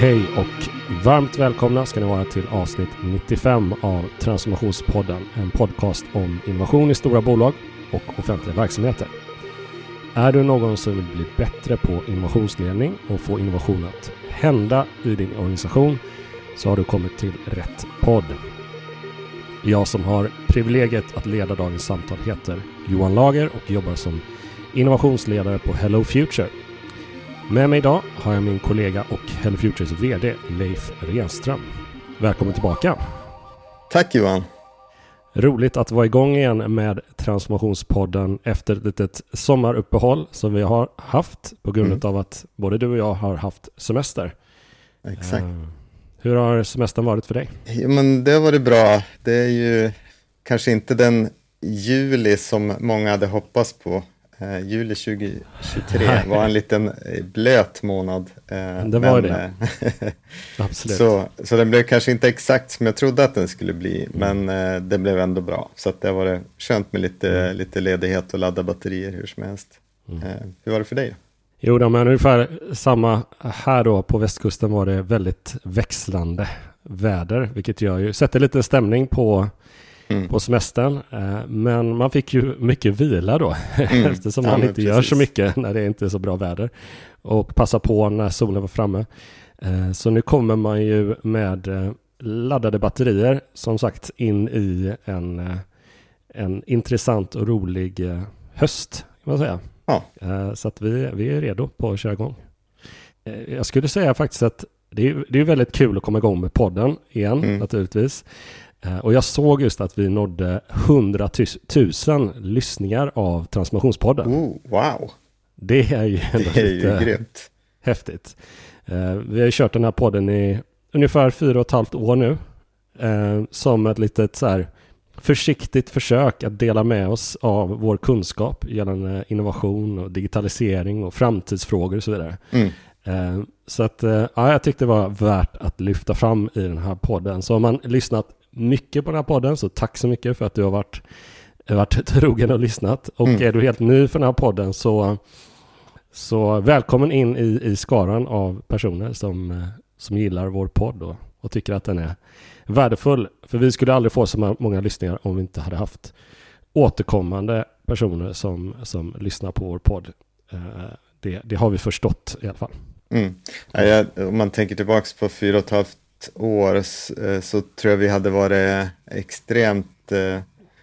Hej och varmt välkomna ska ni vara till avsnitt 95 av Transformationspodden. En podcast om innovation i stora bolag och offentliga verksamheter. Är du någon som vill bli bättre på innovationsledning och få innovation att hända i din organisation så har du kommit till rätt podd. Jag som har privilegiet att leda dagens samtal heter Johan Lager och jobbar som innovationsledare på Hello Future. Med mig idag har jag min kollega och Hello Futures VD Leif Renström. Välkommen tillbaka! Tack Johan! Roligt att vara igång igen med Transformationspodden efter ett litet sommaruppehåll som vi har haft på grund mm. av att både du och jag har haft semester. Exakt. Uh, hur har semestern varit för dig? Ja, men det har varit bra. Det är ju kanske inte den juli som många hade hoppats på. Eh, juli 2023 var en liten eh, blöt månad. Eh, det var men, det. Eh, Absolut. Så, så den blev kanske inte exakt som jag trodde att den skulle bli, mm. men eh, det blev ändå bra. Så det har varit skönt med lite, mm. lite ledighet och ladda batterier hur som helst. Mm. Eh, hur var det för dig? Jo, då, men ungefär samma här då på västkusten var det väldigt växlande väder, vilket gör ju, sätter lite stämning på mm. på semestern. Eh, men man fick ju mycket vila då, mm. eftersom man ja, inte gör så mycket när det inte är så bra väder. Och passa på när solen var framme. Eh, så nu kommer man ju med eh, laddade batterier, som sagt, in i en, en intressant och rolig höst, kan man säga. Ja. Så att vi, vi är redo på att köra igång. Jag skulle säga faktiskt att det är, det är väldigt kul att komma igång med podden igen, mm. naturligtvis. Eh, och jag såg just att vi nådde 100 000 lyssningar av Transformationspodden. Oh, wow! Det är ju ändå det är lite ju grymt. häftigt. Eh, vi har kört den här podden i ungefär fyra och ett halvt år nu. Eh, som ett litet så här försiktigt försök att dela med oss av vår kunskap gällande innovation och digitalisering och framtidsfrågor och så vidare. Mm. Så att, ja, jag tyckte det var värt att lyfta fram i den här podden. Så om man lyssnat mycket på den här podden, så tack så mycket för att du har varit, varit trogen och lyssnat. Och mm. är du helt ny för den här podden så, så välkommen in i, i skaran av personer som, som gillar vår podd och, och tycker att den är värdefull. För vi skulle aldrig få så många lyssningar om vi inte hade haft återkommande personer som, som lyssnar på vår podd. Eh, det, det har vi förstått i alla fall. Mm. Ja, jag, om man tänker tillbaka på fyra och ett halvt år eh, så tror jag vi hade varit extremt eh,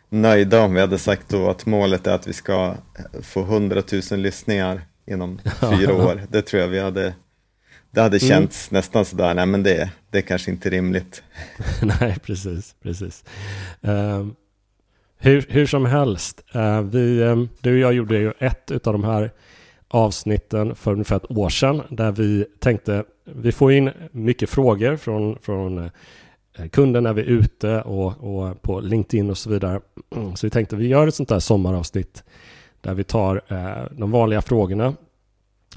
nöjda om vi hade sagt då att målet är att vi ska få 100 000 lyssningar inom fyra år. Det tror jag vi hade det hade mm. känts mm. nästan sådär, nej men det, det är kanske inte rimligt. nej, precis, precis. Uh, hur, hur som helst, uh, vi, um, du och jag gjorde ju ett av de här avsnitten för ungefär ett år sedan där vi tänkte vi får in mycket frågor från, från eh, kunder när vi är ute och, och, på LinkedIn och så vidare. Så vi tänkte vi gör ett sånt där sommaravsnitt där vi tar eh, de vanliga frågorna.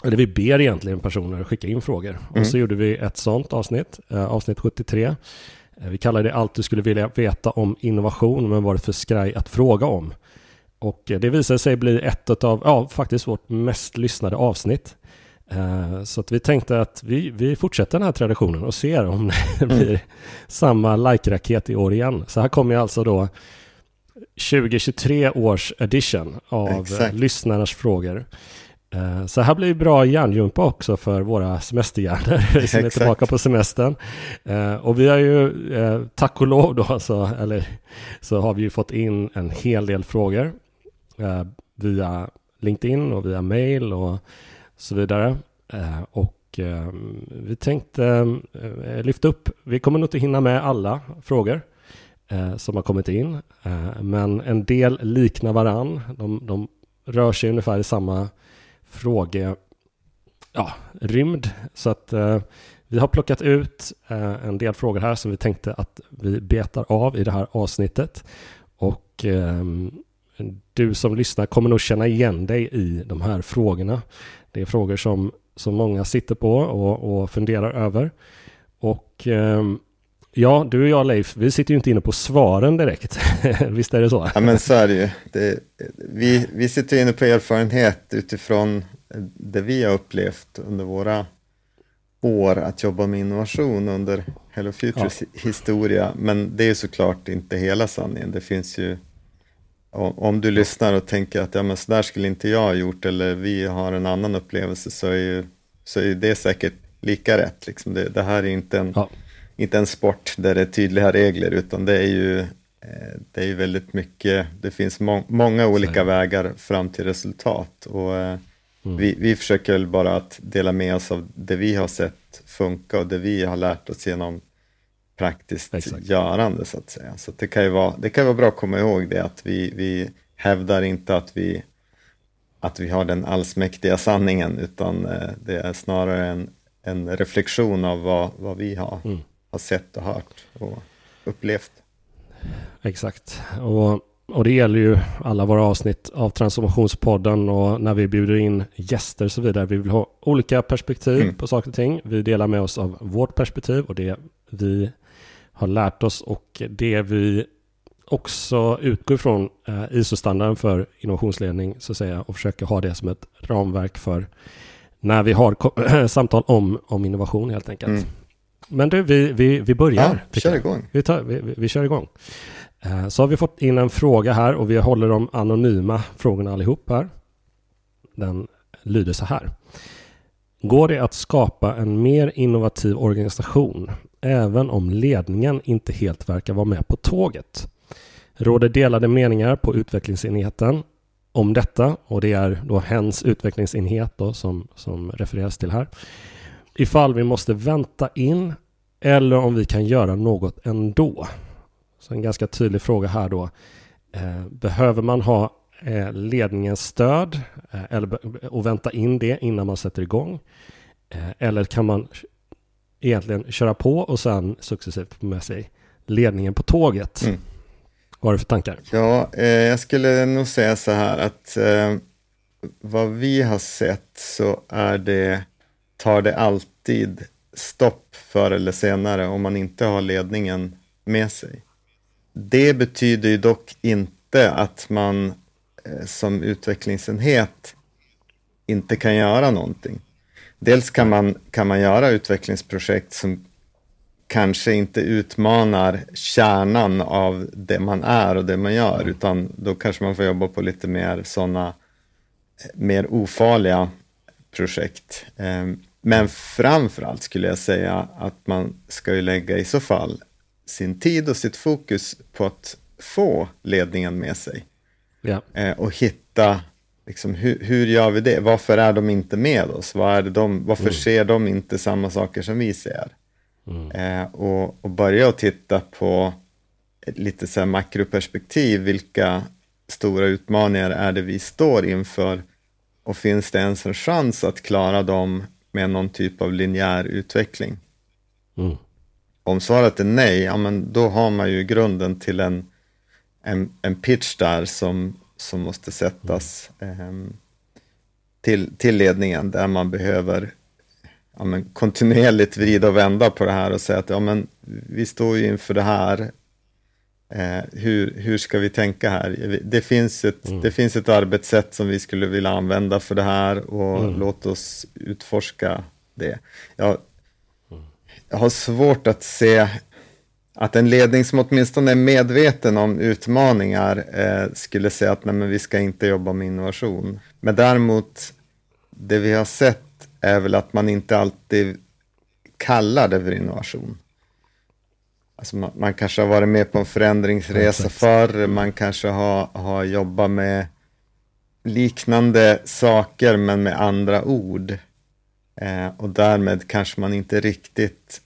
Eller vi ber egentligen personer skicka in frågor. Mm. Och så gjorde vi ett sånt avsnitt, eh, avsnitt 73. Eh, vi kallar det allt du skulle vilja veta om innovation, men vad det för skraj att fråga om. Och det visade sig bli ett av, ja, faktiskt vårt mest lyssnade avsnitt. Uh, så att vi tänkte att vi, vi fortsätter den här traditionen och ser om det mm. blir samma like-raket i år igen. Så här kommer alltså då 2023 års edition av Exakt. lyssnarnas frågor. Uh, så här blir bra hjärngympa också för våra semesterhjärnor som är tillbaka på semestern. Uh, och vi har ju, tack och lov då, så, eller, så har vi ju fått in en hel del frågor eh, via LinkedIn och via mail och så vidare. Eh, och eh, vi tänkte eh, lyfta upp, vi kommer nog inte hinna med alla frågor som har kommit in, men en del liknar varann. De, de rör sig ungefär i samma fråge, ja, rymd. Så att vi har plockat ut en del frågor här som vi tänkte att vi betar av i det här avsnittet. Och du som lyssnar kommer nog känna igen dig i de här frågorna. Det är frågor som, som många sitter på och, och funderar över. Och eh, ja, du och jag Leif, vi sitter ju inte inne på svaren direkt. Visst är det så? Ja, men så är det ju. Det, vi, vi sitter inne på erfarenhet utifrån det vi har upplevt under våra år att jobba med innovation under Hello Futures ja. historia. Men det är såklart inte hela sanningen. Det finns ju, om du lyssnar och tänker att ja, men så där skulle inte jag ha gjort eller vi har en annan upplevelse så är, ju, så är det säkert lika rätt. Liksom. Det, det här är inte en, ja. inte en sport där det är tydliga regler utan det är ju eh, det är väldigt mycket, det finns må många olika vägar fram till resultat. Och, eh, Mm. Vi, vi försöker väl bara att dela med oss av det vi har sett funka och det vi har lärt oss genom praktiskt Exakt. görande så att säga. Så det, kan ju vara, det kan vara bra att komma ihåg det att vi, vi hävdar inte att vi, att vi har den allsmäktiga sanningen utan eh, det är snarare en, en reflektion av vad, vad vi har, mm. har sett och hört och upplevt. Exakt. Och och det gäller ju alla våra avsnitt av Transformationspodden och när vi bjuder in gäster och så vidare. Vi vill ha olika perspektiv mm. på saker och ting. Vi delar med oss av vårt perspektiv och det vi har lärt oss och det vi också utgår ifrån eh, ISO-standarden för innovationsledning så att säga och försöker ha det som ett ramverk för när vi har samtal om, om innovation helt enkelt. Mm. Men du, vi, vi, vi börjar. Ja, kör igång. Vi, tar, vi, vi, vi kör igång. Eh, så har vi fått in en fråga här och vi håller de anonyma frågorna allihop här. Den lyder så här. Går det att skapa en mer innovativ organisation även om ledningen inte helt verkar vara med på tåget? Råder delade meningar på utvecklingsenheten om detta och det är då hens utvecklingsenhet då som, som refereras till här. Ifall vi måste vänta in eller om vi kan göra något ändå. Så en ganska tydlig fråga här då. Eh, behöver man ha ledningens stöd eh, och vänta in det innan man sätter igång? Eller kan man egentligen köra på och sen successivt få med sig ledningen på tåget? Mm. Vad har du för tankar? Ja, eh, jag skulle nog säga så här att eh, vad vi har sett så är det, tar det alltid stopp förr eller senare om man inte har ledningen med sig. Det betyder ju dock inte att man eh, som utvecklingsenhet inte kan göra någonting. Dels kan man, kan man göra utvecklingsprojekt som kanske inte utmanar kärnan av det man är och det man gör, mm. utan då kanske man får jobba på lite mer sådana eh, mer ofarliga projekt. Ehm, men framförallt skulle jag säga att man ska ju lägga i så fall sin tid och sitt fokus på att få ledningen med sig. Ja. Eh, och hitta, liksom, hur, hur, gör vi det? Varför är de inte med oss? Var är de, varför mm. ser de inte samma saker som vi ser? Mm. Eh, och, och, börja att titta på ett lite så makroperspektiv. Vilka stora utmaningar är det vi står inför? Och finns det ens en chans att klara dem med någon typ av linjär utveckling? Mm. Om svaret är nej, ja, men då har man ju grunden till en, en, en pitch där som, som måste sättas eh, till, till ledningen där man behöver ja, men kontinuerligt vrida och vända på det här och säga att ja, men vi står ju inför det här. Eh, hur, hur ska vi tänka här? Det finns, ett, mm. det finns ett arbetssätt som vi skulle vilja använda för det här och mm. låt oss utforska det. Jag, jag har svårt att se att en ledning som åtminstone är medveten om utmaningar eh, skulle säga att nej, men vi ska inte jobba med innovation. Men däremot, det vi har sett är väl att man inte alltid kallar det för innovation. Alltså man, man kanske har varit med på en förändringsresa förr, man kanske har, har jobbat med liknande saker men med andra ord. Eh, och därmed kanske man inte riktigt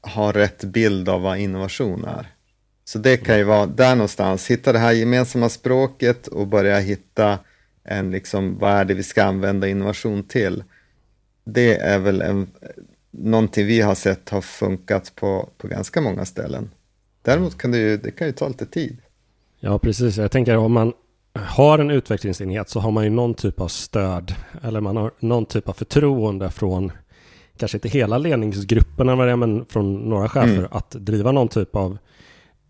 har rätt bild av vad innovation är. Så det kan ju vara där någonstans, hitta det här gemensamma språket och börja hitta en liksom, vad är det vi ska använda innovation till. Det är väl en, någonting vi har sett har funkat på, på ganska många ställen. Däremot kan det ju, det kan ju ta lite tid. Ja, precis. Jag tänker om man har en utvecklingsenhet så har man ju någon typ av stöd eller man har någon typ av förtroende från kanske inte hela ledningsgrupperna men från några chefer mm. att driva någon typ av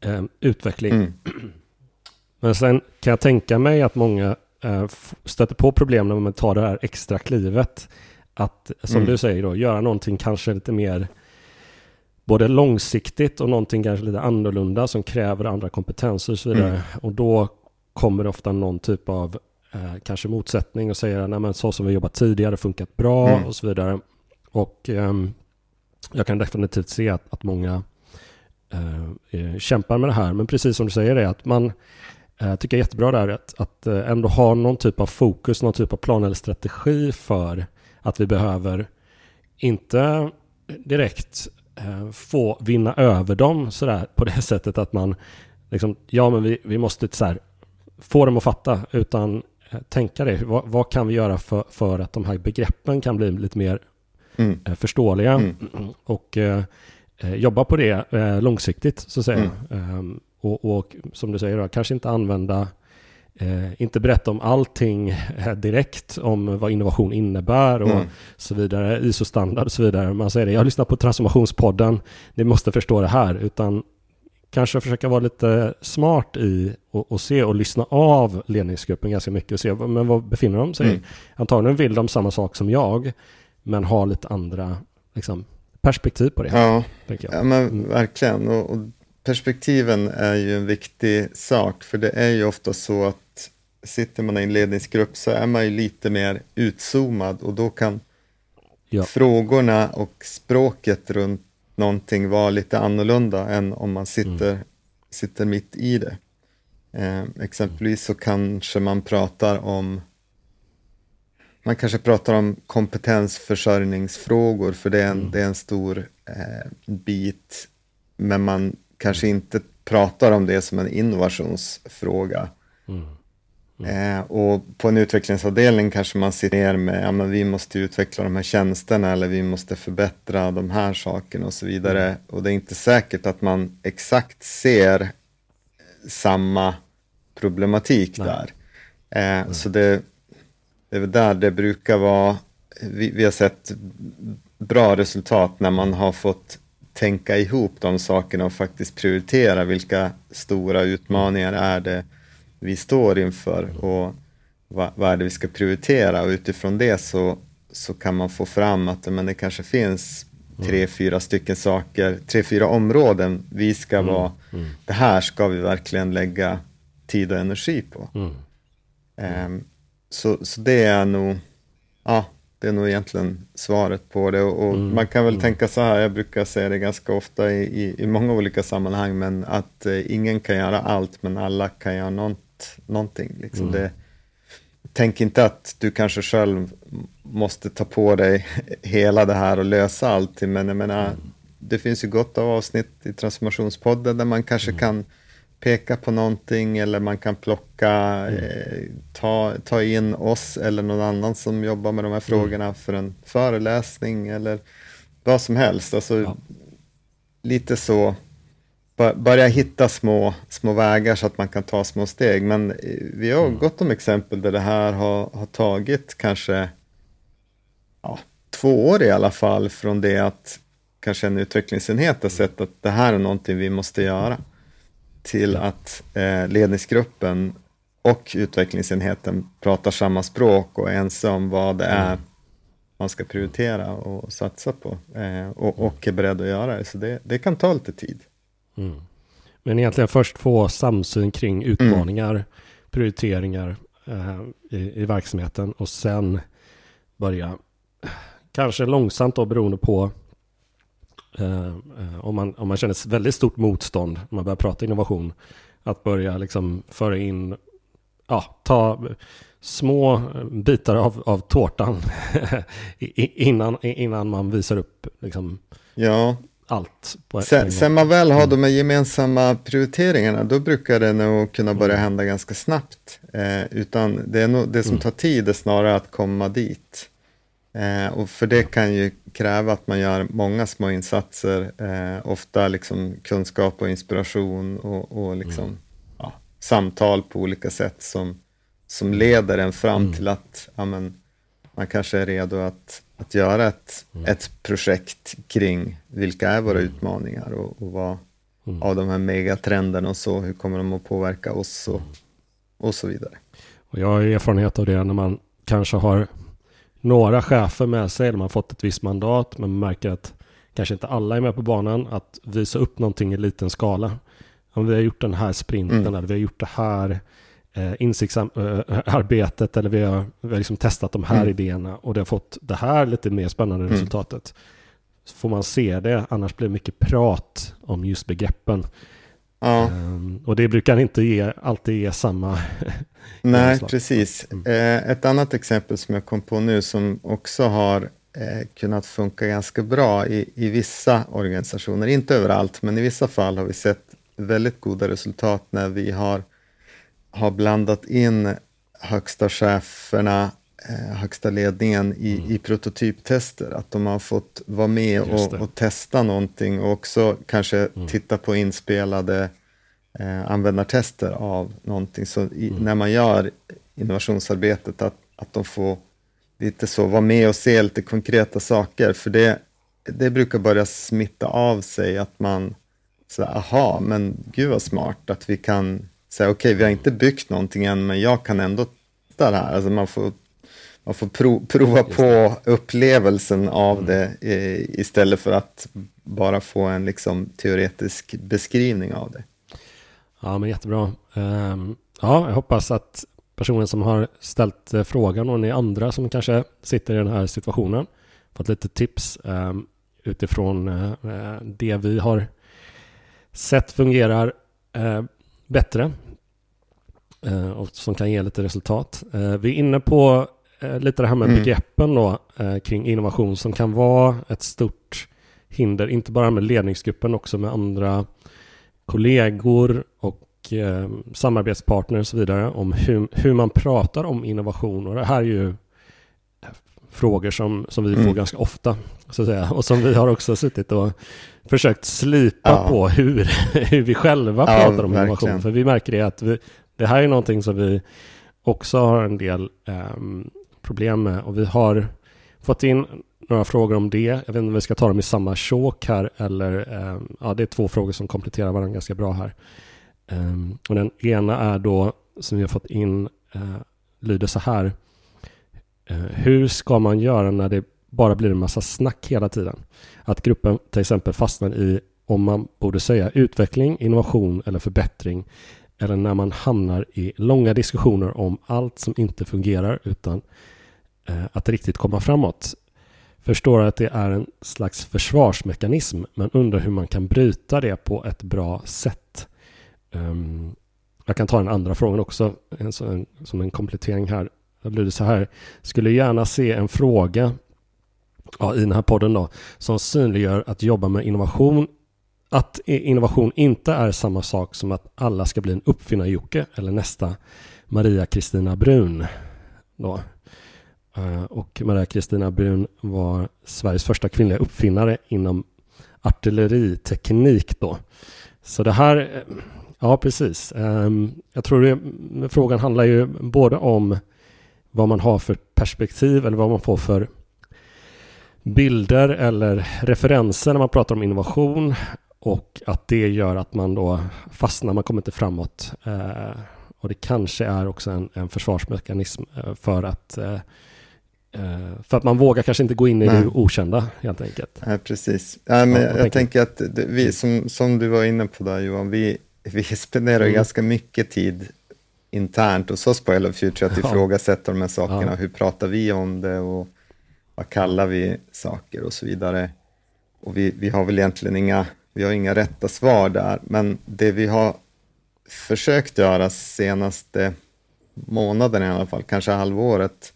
eh, utveckling. Mm. Men sen kan jag tänka mig att många eh, stöter på problem när man tar det här extra klivet att, som mm. du säger då, göra någonting kanske lite mer både långsiktigt och någonting kanske lite annorlunda som kräver andra kompetenser och så vidare. Mm. Och då kommer det ofta någon typ av eh, kanske motsättning och säger att så som vi jobbat tidigare funkat bra mm. och så vidare. Och eh, jag kan definitivt se att, att många eh, eh, kämpar med det här. Men precis som du säger är att man eh, tycker är jättebra där att, att eh, ändå ha någon typ av fokus, någon typ av plan eller strategi för att vi behöver inte direkt eh, få vinna över dem sådär på det sättet att man liksom, ja men vi, vi måste så här, få dem att fatta utan tänka det. Vad, vad, kan vi göra för, för att de här begreppen kan bli lite mer mm. eh, förståeliga mm. och eh, eh, jobba på det eh, långsiktigt så att säga. Mm. Ehm, och, och, som du säger, då, kanske inte använda Eh, inte berätta om allting direkt om vad innovation innebär och mm. så vidare, ISO-standard och så vidare. Man säger det, jag lyssnar på transformationspodden, ni måste förstå det här, utan kanske försöka vara lite smart i och, och, se och lyssna av ledningsgruppen ganska mycket och se men vad befinner de sig mm. Antagligen vill de samma sak som jag, men har lite andra liksom, perspektiv på det. Ja, ja men mm. verkligen. Och, och, perspektiven är ju en viktig sak, för det är ju ofta så att sitter man i en ledningsgrupp så är man ju lite mer utzoomad och då kan ja. frågorna och språket runt någonting vara lite annorlunda än om man sitter, mm. sitter mitt i det. Eh, exempelvis så kanske man pratar om man kanske pratar om kompetensförsörjningsfrågor för det är en, mm. det är en stor eh, bit. Men man kanske inte pratar om det som en innovationsfråga. Mm. Mm. Eh, och på en utvecklingsavdelning kanske man sitter ner med, ja men vi måste utveckla de här tjänsterna eller vi måste förbättra de här sakerna och så vidare. Mm. Och det är inte säkert att man exakt ser samma problematik Nej. där. Eh, så det, det är väl där det brukar vara, vi, vi har sett bra resultat när man har fått tänka ihop de sakerna och faktiskt prioritera vilka stora utmaningar är det vi står inför och vad, vad är det vi ska prioritera och utifrån det så, så kan man få fram att men det kanske finns tre, mm. fyra stycken saker, tre, fyra områden vi ska mm. vara, mm. det här ska vi verkligen lägga tid och energi på. Um, så, så det är nog, ja, det är nog egentligen svaret på det. Och, mm. Man kan väl mm. tänka så här, jag brukar säga det ganska ofta i, i, i många olika sammanhang, men att eh, ingen kan göra allt, men alla kan göra något, någonting. Liksom mm. det, tänk inte att du kanske själv måste ta på dig hela det här och lösa allting, men jag menar, mm. det finns ju gott av avsnitt i Transformationspodden där man kanske mm. kan peka på någonting eller man kan plocka, mm. eh, ta, ta in oss eller någon annan som jobbar med de här mm. frågorna mm. för en föreläsning eller vad som helst. Alltså, ja. Lite så, börja hitta små, små vägar så att man kan ta små steg. Men eh, vi har mm. gott om exempel där det här har, har tagit kanske ja, två år i alla fall från det att kanske en utvecklingsenhet har sett att det här är någonting vi måste göra till att eh, ledningsgruppen och utvecklingsenheten pratar samma språk och är ense om vad det är mm. man ska prioritera och satsa på eh, och, och, är beredd att göra det. Så det, det kan ta lite tid. Mm. Men egentligen först få samsyn kring utmaningar, mm. prioriteringar eh, i, i verksamheten och sen börja, kanske långsamt då beroende på Eh, eh, om, man, om man känner väldigt stort motstånd när man börjar prata innovation, att börja liksom föra in, ja, ta små bitar av, av tårtan innan, innan man visar upp liksom ja. allt. sen, sen man väl har de här gemensamma prioriteringarna, då brukar det nog kunna börja mm. hända ganska snabbt. Eh, utan det, är nog, det som mm. tar tid är snarare att komma dit. Eh, och för det kan ju kräva att man gör många små insatser, eh, ofta liksom kunskap och inspiration och, och liksom, mm. ja, samtal på olika sätt som, som leder en fram mm. till att ja, men, man kanske är redo att, att göra ett, mm. ett projekt kring vilka är våra mm. utmaningar och, och vad mm. av de här megatrenderna och så, hur kommer de att påverka oss och, mm. och så vidare. Och jag har erfarenhet av det när man kanske har några chefer med sig, de har fått ett visst mandat, men märker att kanske inte alla är med på banan, att visa upp någonting i liten skala. Om vi har gjort den här sprinten, mm. eller vi har gjort det här eh, insiktsarbetet, eller vi har, vi har liksom testat de här mm. idéerna och det har fått det här lite mer spännande mm. resultatet. Så får man se det, annars blir det mycket prat om just begreppen. Ja. Um, och det brukar inte ge, alltid ge samma... Nej, precis. Mm. Eh, ett annat exempel som jag kom på nu som också har eh, kunnat funka ganska bra i, i vissa organisationer, inte överallt, men i vissa fall har vi sett väldigt goda resultat när vi har, har blandat in högsta cheferna eh, högsta ledningen i, mm. i prototyptester, att de har fått vara med och, och, testa någonting och också kanske mm. titta på inspelade eh, användartester av någonting. Så i, mm. när man gör innovationsarbetet, att, att de får lite så vara med och se lite konkreta saker, för det, det brukar börja smitta av sig att man så aha, men gud vad smart att vi kan säga okej, okay, vi har inte byggt någonting än, men jag kan ändå testa det här. Alltså man får man får prov, prova på upplevelsen av mm. det istället för att bara få en liksom teoretisk beskrivning av det. Ja, men jättebra. Um, ja, jag hoppas att personen som har ställt uh, frågan och ni andra som kanske sitter i den här situationen fått lite tips um, utifrån uh, det vi har sett fungerar uh, bättre och som kan ge lite resultat. vi är inne på Eh, lite det här med mm. begreppen då eh, kring innovation som kan vara ett stort hinder, inte bara med ledningsgruppen, också med andra kollegor och eh, samarbetspartner och så vidare om hur, hur man pratar om innovation. Och det här är ju eh, frågor som, som vi mm. får ganska ofta, så att säga, och som vi har också suttit och försökt slipa ja. på hur, hur vi själva ja, pratar om verkligen. innovation. För vi märker det att vi, det här är någonting som vi också har en del um, problem med. Och vi har fått in några frågor om det. Jag vet inte om vi ska ta dem i samma chok här eller eh, ja, det är två frågor som kompletterar varandra ganska bra här. Eh, och den ena är då som vi har fått in eh, lyder så här. Eh, hur ska man göra när det bara blir en massa snack hela tiden? Att gruppen till exempel fastnar i om man borde säga utveckling, innovation eller förbättring eller när man hamnar i långa diskussioner om allt som inte fungerar utan eh, att riktigt komma framåt. Förstår att det är en slags försvarsmekanism men undrar hur man kan bryta det på ett bra sätt. Um, jag kan ta den andra frågan också en, en, som en komplettering här. Då blir det så här. Skulle gärna se en fråga ja, i den här podden då som synliggör att jobba med innovation att innovation inte är samma sak som att alla ska bli en uppfinnar-Jocke eller nästa Maria Kristina Brun. Då. Eh, och Maria Kristina Brun var Sveriges första kvinnliga uppfinnare inom artilleriteknik då. Så det här, eh, ja precis. Ehm, jag tror det, frågan handlar ju både om vad man har för perspektiv eller vad man får för bilder eller referenser när man pratar om innovation och att det gör att man då fastnar, man kommer inte framåt. Eh, och det kanske är också en, en försvarsmekanism eh, för att eh, eh, för att man vågar kanske inte gå in i Nej. det okända helt enkelt. Nej, precis. Ja, men ja, jag, jag tänker att vi, som, som du var inne på där Johan, vi, vi spenderar mm. ganska mycket tid internt hos oss på Hello Future att ifrågasätta de här sakerna. Ja. Hur pratar vi om det och vad kallar vi saker och så vidare. Och vi, vi har väl egentligen inga vi har inga rätta svar där, men det vi har försökt göra senaste månaden i alla fall, kanske halvåret,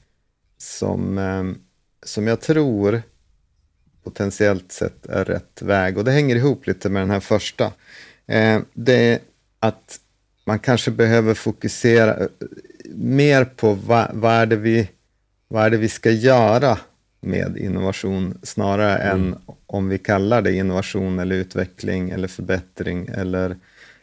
som, ehm, som jag tror potentiellt sett är rätt väg. Och det hänger ihop lite med den här första. Ehm, det är att man kanske behöver fokusera eh, mer på vad, vad, är det vi, vad är det vi ska göra med innovation snarare mm. än om vi kallar det innovation eller utveckling eller förbättring eller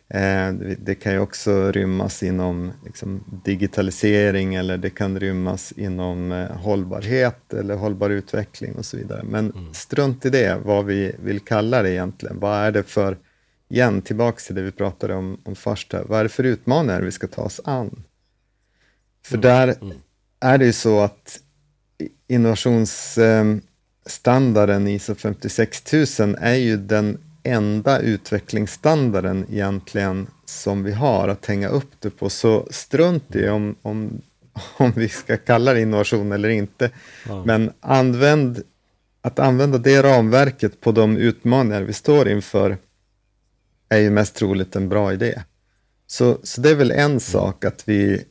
eh, det kan ju också rymmas inom liksom, digitalisering eller det kan rymmas inom eh, hållbarhet eller hållbar utveckling och så vidare. Men mm. strunt i det, vad vi vill kalla det egentligen. Vad är det för, igen tillbaks till det vi pratade om, om först här, vad är det för utmaningar vi ska ta oss an? För mm. där mm. är det ju så att innovationsstandarden ISO 56000 är ju den enda utvecklingsstandarden egentligen som vi har att hänga upp det på. Så strunt i om, om, om vi ska kalla det innovation eller inte. Ja. Men använd, att använda det ramverket på de utmaningar vi står inför är ju mest troligt en bra idé. Så, så det är väl en sak att vi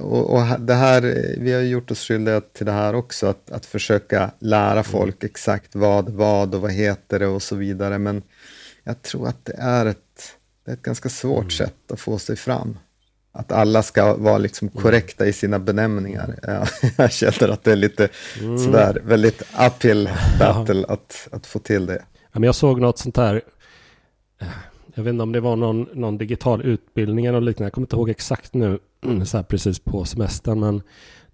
och, och, det här, vi har gjort oss skyldiga till det här också, att, att försöka lära mm. folk exakt vad, vad och vad heter det och så vidare. Men jag tror att det är ett, det är ett ganska svårt mm. sätt att få sig fram. Att alla ska vara liksom mm. korrekta i sina benämningar. Jag, jag känner att det är lite mm. sådär, väldigt uphill battle ja. att, att få till det. Ja, men jag såg något sånt här jag vet inte om det var någon, någon digital utbildning eller liknande. Jag kommer inte ihåg exakt nu, så här precis på semestern. Men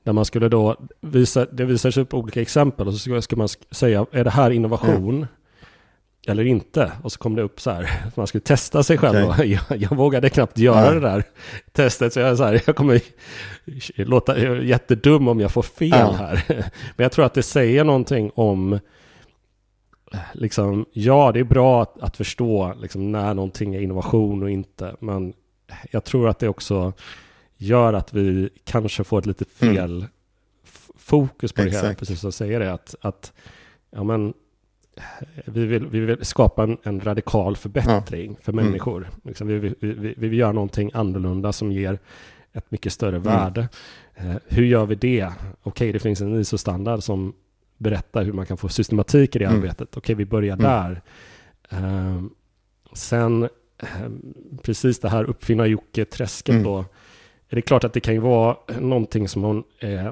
där man skulle då visa, det visades upp olika exempel och så ska, man säga, är det här innovation? Mm. Eller inte? Och så kom det upp så här, man skulle testa sig själv. Okay. Jag, jag, vågade knappt göra mm. det där testet. Så jag, så här, jag kommer låta jättedum om jag får fel mm. här. Men jag tror att det säger någonting om liksom, ja, det är bra att, att förstå liksom, när någonting är innovation och inte. Men jag tror att det också gör att vi kanske får ett lite mm. fel mm. fokus på Exakt. det hela. Precis som jag säger det, att, att ja, men, vi, vill, vi vill skapa en, en radikal förbättring ja. för mm. människor. Mm. Liksom, vi, vi, vi, vi, vill göra någonting annorlunda som ger ett mycket större mm. värde. Eh, hur gör vi det? Okej, okay, det finns en ISO-standard som berätta hur man kan få systematik i det mm. arbetet. Okej, vi börjar mm. där. Uh, sen, uh, precis det här uppfinna Jocke-träsket mm. då. Är det klart att det kan ju vara någonting som hon... Uh,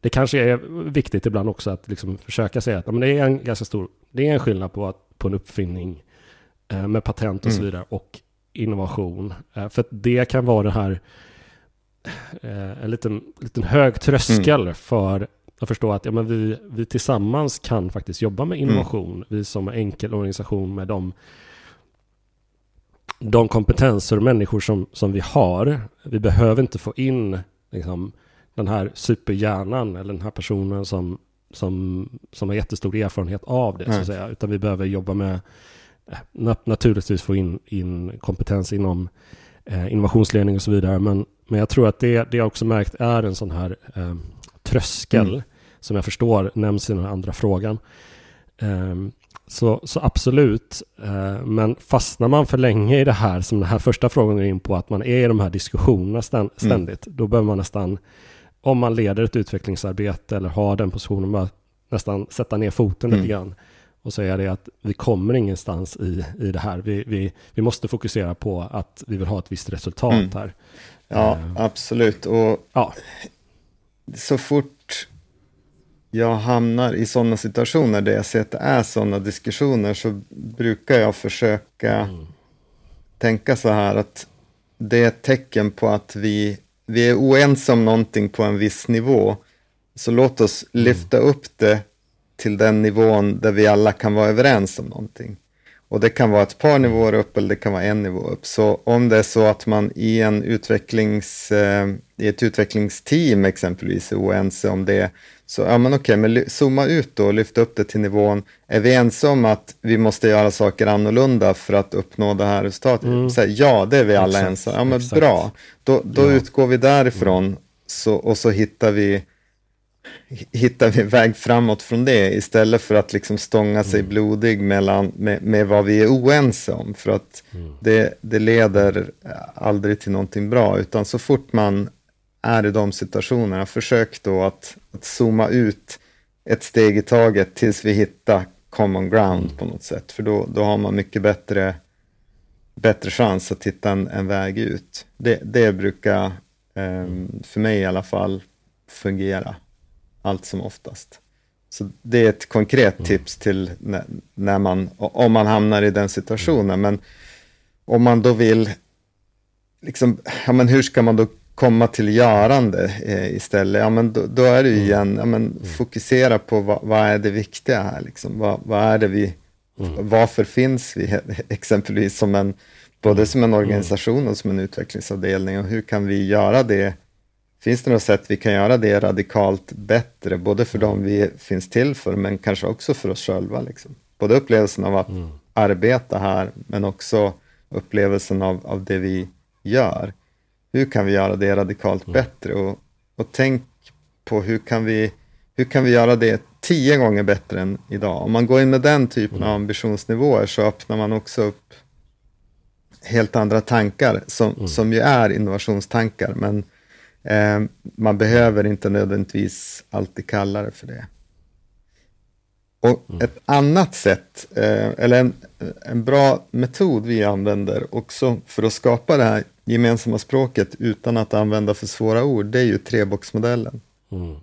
det kanske är viktigt ibland också att liksom försöka säga att men det är en ganska stor... Det är en skillnad på, att, på en uppfinning eh, med patent och så mm. vidare och innovation. för det kan vara det här en liten, liten hög tröskel mm. för att förstå att ja, men vi, vi tillsammans kan faktiskt jobba med innovation. Mm. Vi som enkel organisation med de, de kompetenser och människor som, som vi har. Vi behöver inte få in liksom, den här superhjärnan eller den här personen som, som, som har jättestor erfarenhet av det. Mm. Så att säga. Utan vi behöver jobba med, eh, naturligtvis få in, in kompetens inom eh, innovationsledning och så vidare. Men, men jag tror att det, det jag också märkt är en sån här eh, tröskel mm. som jag förstår nämns i den andra frågan. Um, så, så, absolut, uh, men fastnar man för länge i det här som den här första frågan går in på, att man är i de här diskussionerna mm. ständigt, mm. då behöver man nästan, om man leder ett utvecklingsarbete eller har den positionen, nästan sätta ner foten mm. lite grann och säga det att vi kommer ingenstans i, i det här. Vi, vi, vi måste fokusera på att vi vill ha ett visst resultat mm. här. Ja, uh, absolut. Och ja så fort jag hamnar i sådana situationer där jag ser att det är sådana diskussioner så brukar jag försöka mm. tänka så här att det är ett tecken på att vi, vi är oense om någonting på en viss nivå. Så låt oss mm. lyfta upp det till den nivån där vi alla kan vara överens om någonting. Och det kan vara ett par nivåer upp eller det kan vara en nivå upp. Så om det är så att man i, en utvecklings, eh, i ett utvecklingsteam exempelvis är oense om det, så ja men okej, men zooma ut då och lyfta upp det till nivån. Är vi ense om att vi måste göra saker annorlunda för att uppnå det här resultatet? Mm. Så här, ja, det är vi alla ense om. Ja, men exakt. bra. Då, då ja. utgår vi därifrån mm. så, och så hittar vi hittar vi väg framåt från det istället för att liksom stånga sig mm. blodig mellan, med, med vad vi är oense om. För att mm. det, det leder aldrig till någonting bra, utan så fort man är i de situationerna, försök då att, att zooma ut ett steg i taget tills vi hittar common ground mm. på något sätt. För då, då har man mycket bättre, bättre chans att hitta en, en väg ut. Det, det brukar, eh, för mig i alla fall, fungera allt som oftast. Så det är ett konkret mm. tips till när, när man, om man hamnar i den situationen. Men om man då vill, liksom, ja, men hur ska man då komma till görande eh, istället? Ja, men då, då är det ju mm. igen, ja, men mm. fokusera på vad, vad, är det viktiga här? Liksom? Vad, vad är det vi, varför finns vi exempelvis som en, både som en organisation och som en utvecklingsavdelning och hur kan vi göra det finns det något sätt vi kan göra det radikalt bättre, både för dem vi finns till för, men kanske också för oss själva. Liksom. Både upplevelsen av att mm. arbeta här, men också upplevelsen av, av det vi gör. Hur kan vi göra det radikalt mm. bättre? Och, och tänk på hur kan, vi, hur kan vi göra det tio gånger bättre än idag? Om man går in med den typen mm. av ambitionsnivåer så öppnar man också upp helt andra tankar som, mm. som ju är innovationstankar. Men eh, man behöver inte nödvändigtvis alltid kalla det för det. Och mm. ett annat sätt, eh, eller en, en bra metod vi använder också för att skapa det här gemensamma språket utan att använda för svåra ord, det är ju treboxmodellen. Mm.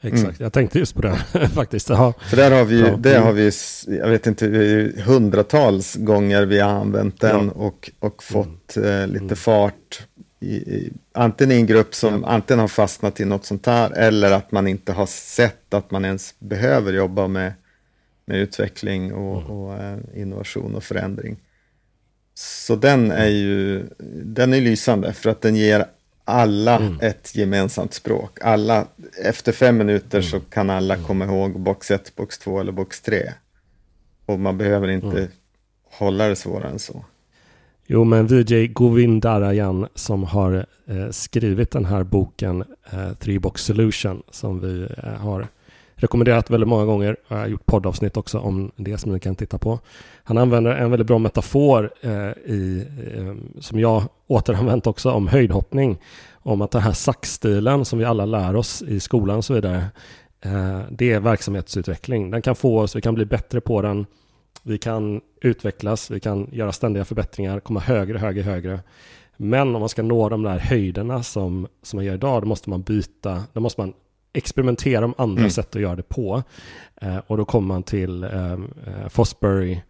Exakt, mm. jag tänkte just på det faktiskt. Ja. För där har vi, ja. det har vi, jag vet inte, hundratals gånger vi har använt den ja. och, och fått mm. eh, lite fart. I, i, antingen i en grupp som antingen har fastnat i något sånt här eller att man inte har sett att man ens behöver jobba med, med utveckling och, mm. och eh, innovation och förändring. Så den är ju den är lysande för att den ger alla mm. ett gemensamt språk. Alla, efter fem minuter mm. så kan alla mm. komma ihåg box 1, box 2 eller box 3. Och man behöver inte mm. hålla det svårare än så. Jo, men Vijay Govindarajan som har eh, skrivit den här boken eh, Three Box Solution som vi eh, har rekommenderat väldigt många gånger. Jag har gjort poddavsnitt också om det som ni kan titta på. Han använder en väldigt bra metafor eh, i, eh, som jag återanvänt också om höjdhoppning. Om att den här saxstilen som vi alla lär oss i skolan och så vidare. Eh, det är verksamhetsutveckling. Den kan få oss, vi kan bli bättre på den. Vi kan utvecklas, vi kan göra ständiga förbättringar, komma högre, högre, högre. Men om man ska nå de där höjderna som, som man gör idag, då måste man byta, då måste man experimentera om andra mm. sätt att göra det på. Eh, och då kommer man till ehm, eh, Fosbury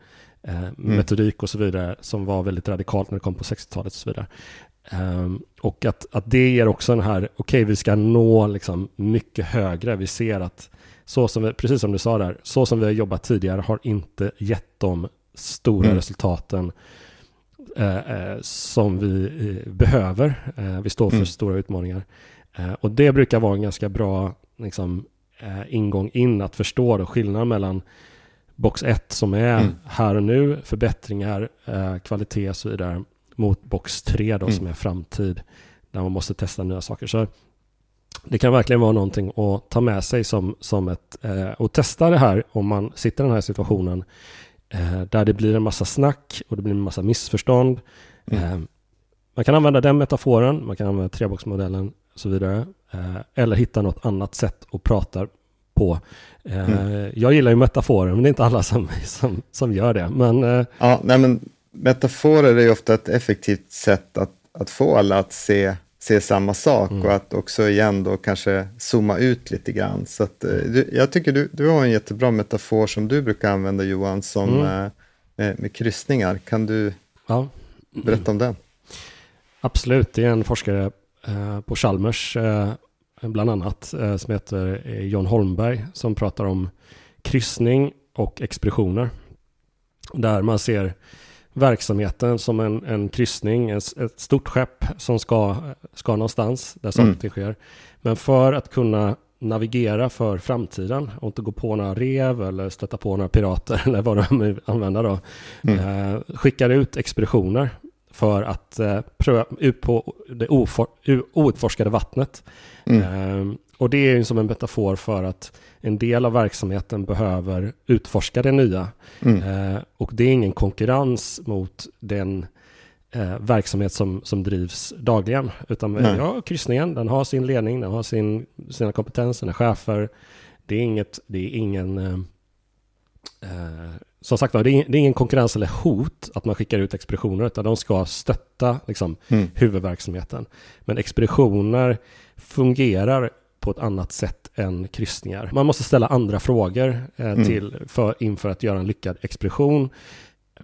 eh, mm. metodik och så vidare som var väldigt radikalt när det kom på 60-talet och så vidare. Um, och att, att det ger också den här, okej okay, vi ska nå liksom mycket högre. Vi ser att så som vi, precis som du sa där, så som vi har jobbat tidigare har inte gett de stora mm. resultaten eh, eh, som vi eh, behöver. vi står för mm. stora utmaningar. Eh, och det brukar vara en ganska bra liksom, eh, ingång in att förstå då, skillnaden mellan box 1 som är mm. här och nu, förbättringar, eh, kvalitet och så vidare, mot box 3 då mm. som är framtid, där man måste testa nya saker. Så det kan verkligen vara någonting att ta med sig som, som ett, eh, och testa det här om man sitter i den här situationen eh, där det blir en massa snack och det blir en massa missförstånd. Mm. Eh, man kan använda den metaforen, man kan använda treboxmodellen och så vidare. Eh, eller hitta något annat sätt att prata på. Eh, mm. Jag gillar ju metaforer, men det är inte alla som, som, som gör det. Men, eh, ja, nej, men metaforer är ju ofta ett effektivt sätt att, att få alla att se, se samma sak mm. och att också igen då kanske zooma ut lite grann. Så att, du, jag tycker du, du har en jättebra metafor som du brukar använda Johan, som mm. med, med kryssningar. Kan du ja. berätta om den? Absolut, det är en forskare Eh, på Chalmers eh, bland annat eh, som heter John Holmberg som pratar om kryssning och expeditioner. Där man ser verksamheten som en, en kryssning, ett, ett stort skepp som ska, ska någonstans där saker mm. sker. Men för att kunna navigera för framtiden och inte gå på några rev eller stöta på några pirater eller vad de använder då. Mm. Eh, skickar ut expeditioner för att eh, pröva ut på det outforskade vattnet. Mm. Eh, och det är ju som en metafor för att en del av verksamheten behöver utforska det nya. Mm. Eh, och det är ingen konkurrens mot den eh, verksamhet som, som drivs dagligen. Utan Nej. ja, kryssningen, den har sin ledning, den har sin, sina kompetenser, är chefer. Det är, inget, det är ingen eh, eh, som sagt det, är ingen konkurrens eller hot att man skickar ut expeditioner, utan de ska stötta liksom, mm. huvudverksamheten. Men expeditioner fungerar på ett annat sätt än kryssningar. Man måste ställa andra frågor eh, mm. till, för, inför att göra en lyckad expedition.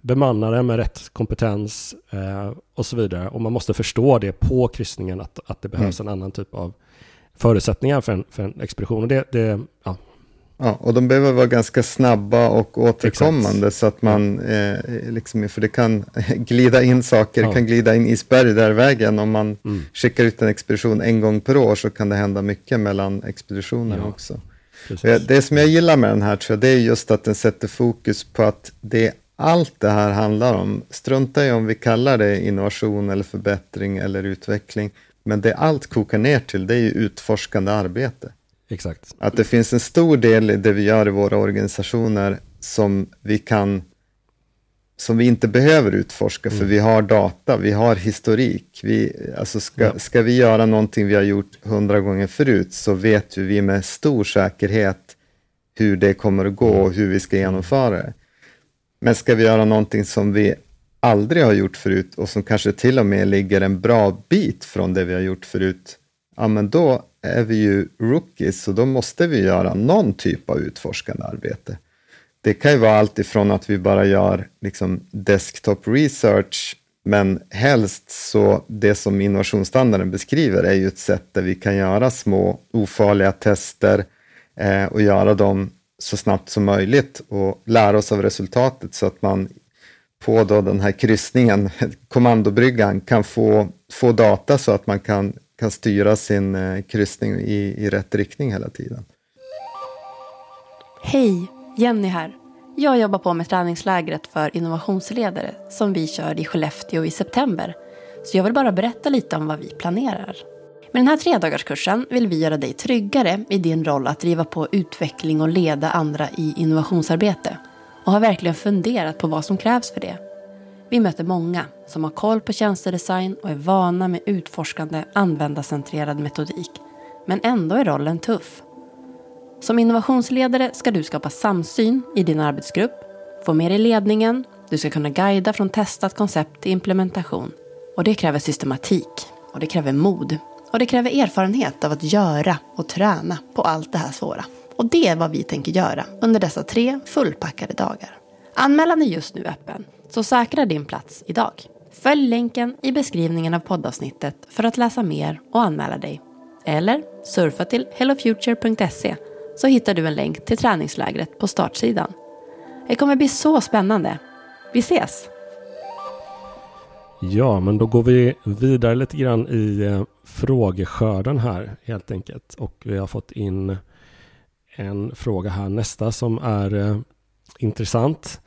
Bemanna den med rätt kompetens eh, och så vidare. Och man måste förstå det på kryssningen att, att det behövs mm. en annan typ av förutsättningar för en, för en expedition. Och det, det, ja, Ja, och de behöver vara ganska snabba och återkommande Exakt. så att man, eh, liksom, för det kan glida in saker, ja. kan glida in isberg där vägen. Om man mm. skickar ut en expedition en gång per år så kan det hända mycket mellan expeditionerna ja. också. Precis. Det som jag gillar med den här tror jag, det är just att den sätter fokus på att det allt det här handlar om, strunta i om vi kallar det innovation eller förbättring eller utveckling, men det allt kokar ner till det är ju utforskande arbete. Exakt. Att det finns en stor del i det vi gör i våra organisationer som vi kan som vi inte behöver utforska mm. för vi har data, vi har historik. Vi, alltså ska, ja. ska vi göra någonting vi har gjort hundra gånger förut så vet vi med stor säkerhet hur det kommer att gå och hur vi ska genomföra det. Men ska vi göra någonting som vi aldrig har gjort förut och som kanske till och med ligger en bra bit från det vi har gjort förut, ja men då är vi ju rookies och då måste vi göra någon typ av utforskande arbete. Det kan ju vara allt ifrån att vi bara gör liksom desktop research, men helst så det som innovationsstandarden beskriver är ju ett sätt där vi kan göra små ofarliga tester eh, och göra dem så snabbt som möjligt och lära oss av resultatet så att man på då den här kryssningen, kommandobryggan, kan få, få data så att man kan, kan styra sin eh, kryssning i, i rätt riktning hela tiden. Hej, Jenny här. Jag jobbar på med träningslägret för innovationsledare som vi kör i Skellefteå i september. Så jag vill bara berätta lite om vad vi planerar. Med den här tredagarskursen vill vi göra dig tryggare i din roll att driva på utveckling och leda andra i innovationsarbete och har verkligen funderat på vad som krävs för det. Vi möter många som har koll på tjänstedesign och är vana med utforskande användarcentrerad metodik. Men ändå är rollen tuff. Som innovationsledare ska du skapa samsyn i din arbetsgrupp, få med dig ledningen, du ska kunna guida från testat koncept till implementation. Och det kräver systematik och det kräver mod och det kräver erfarenhet av att göra och träna på allt det här svåra. Och det är vad vi tänker göra under dessa tre fullpackade dagar. Anmälan är just nu öppen, så säkra din plats idag. Följ länken i beskrivningen av poddavsnittet för att läsa mer och anmäla dig. Eller surfa till hellofuture.se så hittar du en länk till träningslägret på startsidan. Det kommer bli så spännande. Vi ses! Ja, men då går vi vidare lite grann i eh, frågeskörden här helt enkelt. Och vi har fått in en fråga här nästa som är eh, intressant.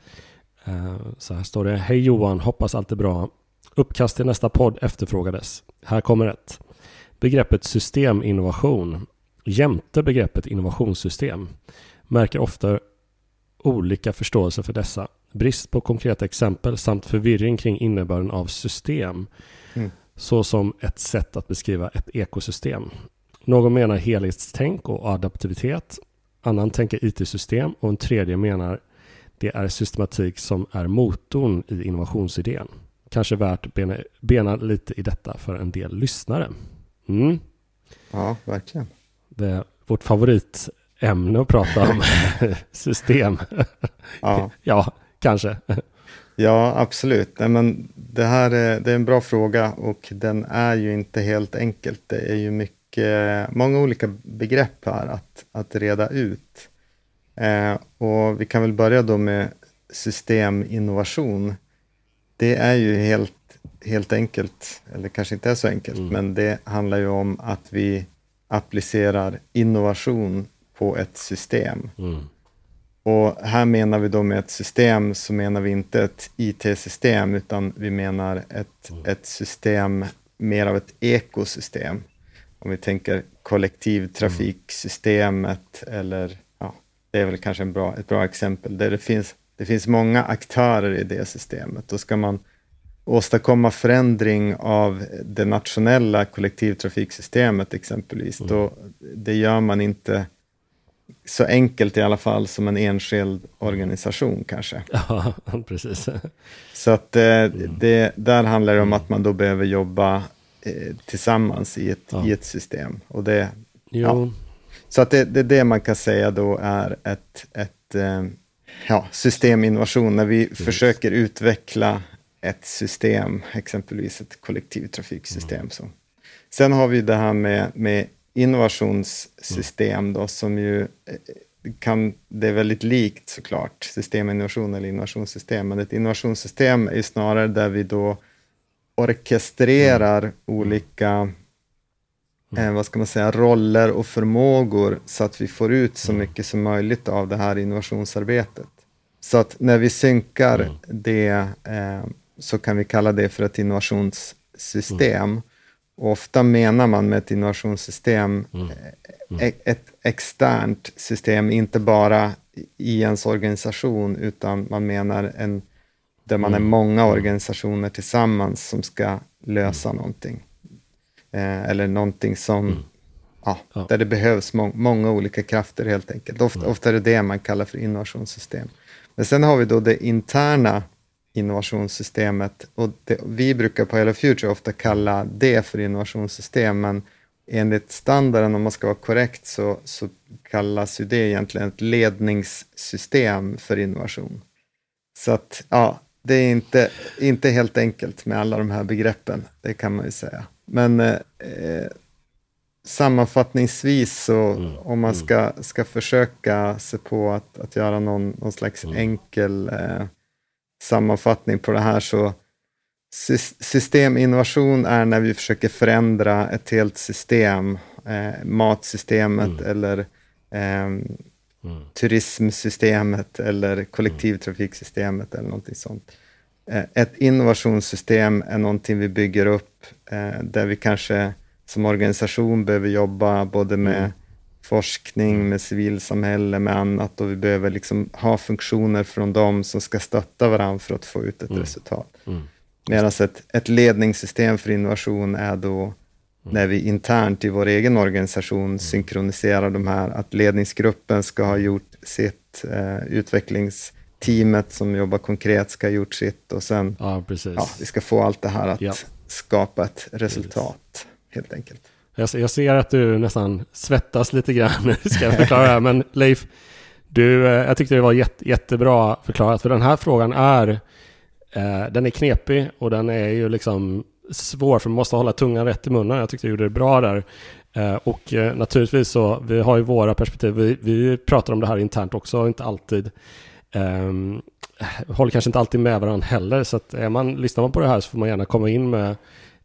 Eh, så här står det. Hej Johan, hoppas allt är bra. Uppkast till nästa podd efterfrågades. Här kommer ett. Begreppet systeminnovation jämte begreppet innovationssystem märker ofta olika förståelse för dessa brist på konkreta exempel samt förvirring kring innebörden av system. Mm. Så som ett sätt att beskriva ett ekosystem. Någon menar helhetstänk och adaptivitet. Annan tänker IT-system och en tredje menar det är systematik som är motorn i innovationsidén. Kanske värt bena, bena lite i detta för en del lyssnare. Mm. Ja, verkligen. Det är vårt favoritämne att prata om. System. Ja. ja, kanske. Ja, absolut. Nej, men det här är, det är en bra fråga och den är ju inte helt enkelt. Det är ju mycket, många olika begrepp här att, att reda ut. Eh, och vi kan väl börja då med systeminnovation. Det är ju helt, helt enkelt, eller kanske inte är så enkelt, mm. men det handlar ju om att vi applicerar innovation på ett system. Mm. Och här menar vi då med ett system så menar vi inte ett IT-system utan vi menar ett, mm. ett system mer av ett ekosystem. Om vi tänker kollektivtrafiksystemet eller det är väl kanske en bra, ett bra exempel där det finns, det finns många aktörer i det systemet. Då ska man åstadkomma förändring av det nationella kollektivtrafiksystemet exempelvis. Mm. Då, det gör man inte så enkelt i alla fall som en enskild organisation kanske. Ja, precis. Så att eh, mm. det, där handlar det om att man då behöver jobba eh, tillsammans i ett, ja. i ett system. Och det, ja. Så att det, det det man kan säga då är ett, ett eh, ja, systeminnovation, när vi precis. försöker utveckla ett system, exempelvis ett kollektivtrafiksystem. Mm. Så. Sen har vi det här med, med innovationssystem då, som ju kan, det är väldigt likt såklart systeminnovation eller innovationssystem, men ett innovationssystem är snarare där vi då orkestrerar mm. olika mm. Eh, vad ska man säga, roller och förmågor så att vi får ut så mm. mycket som möjligt av det här innovationsarbetet. Så att när vi synkar mm. det eh, så kan vi kalla det för ett innovationssystem. Mm. Och ofta menar man med ett innovationssystem mm. Mm. E-, ett externt system, inte bara i ens organisation, utan man menar en, där man är mm. många mm. organisationer tillsammans som ska lösa mm. någonting. Eh, eller någonting som, mm. ja, ja, där det behövs må många olika krafter helt enkelt. Ofta, ofta är det det man kallar för innovationssystem. Men sen har vi då det interna innovationssystemet och det, vi brukar på Hello Future ofta kalla det för innovationssystem, men enligt standarden, om man ska vara korrekt, så, så kallas ju det egentligen ett ledningssystem för innovation. Så att, ja, det är inte, inte helt enkelt med alla de här begreppen, det kan man ju säga. Men eh, sammanfattningsvis så, mm. om man mm. ska, ska försöka se på att, att göra någon, någon slags mm. enkel eh, sammanfattning på det här, så Systeminnovation är när vi försöker förändra ett helt system, eh, matsystemet mm. eller eh, mm. turismsystemet eller kollektivtrafiksystemet eller någonting sånt. Eh, ett innovationssystem är någonting vi bygger upp eh, där vi kanske som organisation behöver jobba både med mm. forskning, med civilsamhälle, med annat och vi behöver liksom ha funktioner från dem som ska stötta varandra för att få ut ett mm. resultat. Mm. Medan ett, ett ledningssystem för innovation är då mm. när vi internt i vår egen organisation mm. synkroniserar de här, att ledningsgruppen ska ha gjort sitt, eh, utvecklingsteamet som jobbar konkret ska ha gjort sitt och sen ja, ja vi ska få allt det här att ja. Skapa ett resultat helt enkelt. Jag, jag ser att du nästan svettas lite grann ska jag förklara det här, men Leif, du, eh, jag tyckte det var jätte, jättebra förklarat, för den här frågan är Eh, den är knepig och den är ju liksom svår för man måste hålla tungan rätt i munnen. Jag tyckte du gjorde det bra där. Eh, och eh, naturligtvis så, vi har ju våra perspektiv. Vi, vi pratar om det här internt också, inte alltid. Um, håller kanske inte alltid med varandra heller, så att är man, lyssnar man på det här så får man gärna komma in med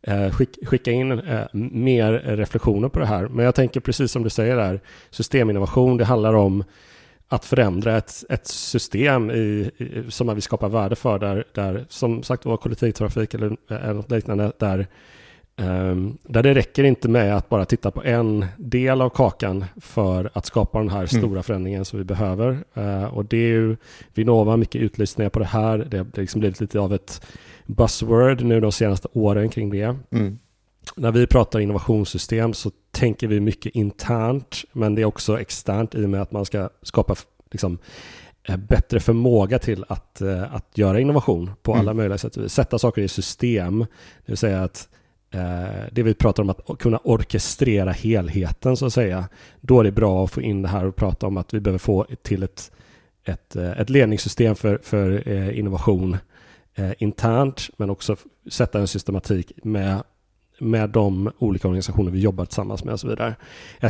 eh, skick, skicka in eh, mer reflektioner på det här. Men jag tänker precis som du säger där, systeminnovation, det handlar om att förändra ett, ett system i, i, som man vill skapa värde för där, där som sagt var kollektivtrafik eller, eller något liknande där, där det räcker inte med att bara titta på en del av kakan för att skapa den här mm. stora förändringen som vi behöver. Uh, och det är ju Vinnova, mycket utlysningar på det här. Det har liksom blivit lite av ett buzzword nu de senaste åren kring det. Mm när vi pratar innovationssystem så tänker vi mycket internt, men det är också externt i och med att man ska skapa liksom, eh, bättre förmåga till att, eh, att göra innovation på mm. alla möjliga sätt. Sätta saker i system, det vill säga att det vi pratar om att kunna orkestrera helheten så att säga. Då är det bra att få in det här och prata om att vi behöver få till ett, ett, ett ledningssystem för, för innovation internt, men också sätta en systematik med med de olika organisationer vi jobbar tillsammans med och så vidare.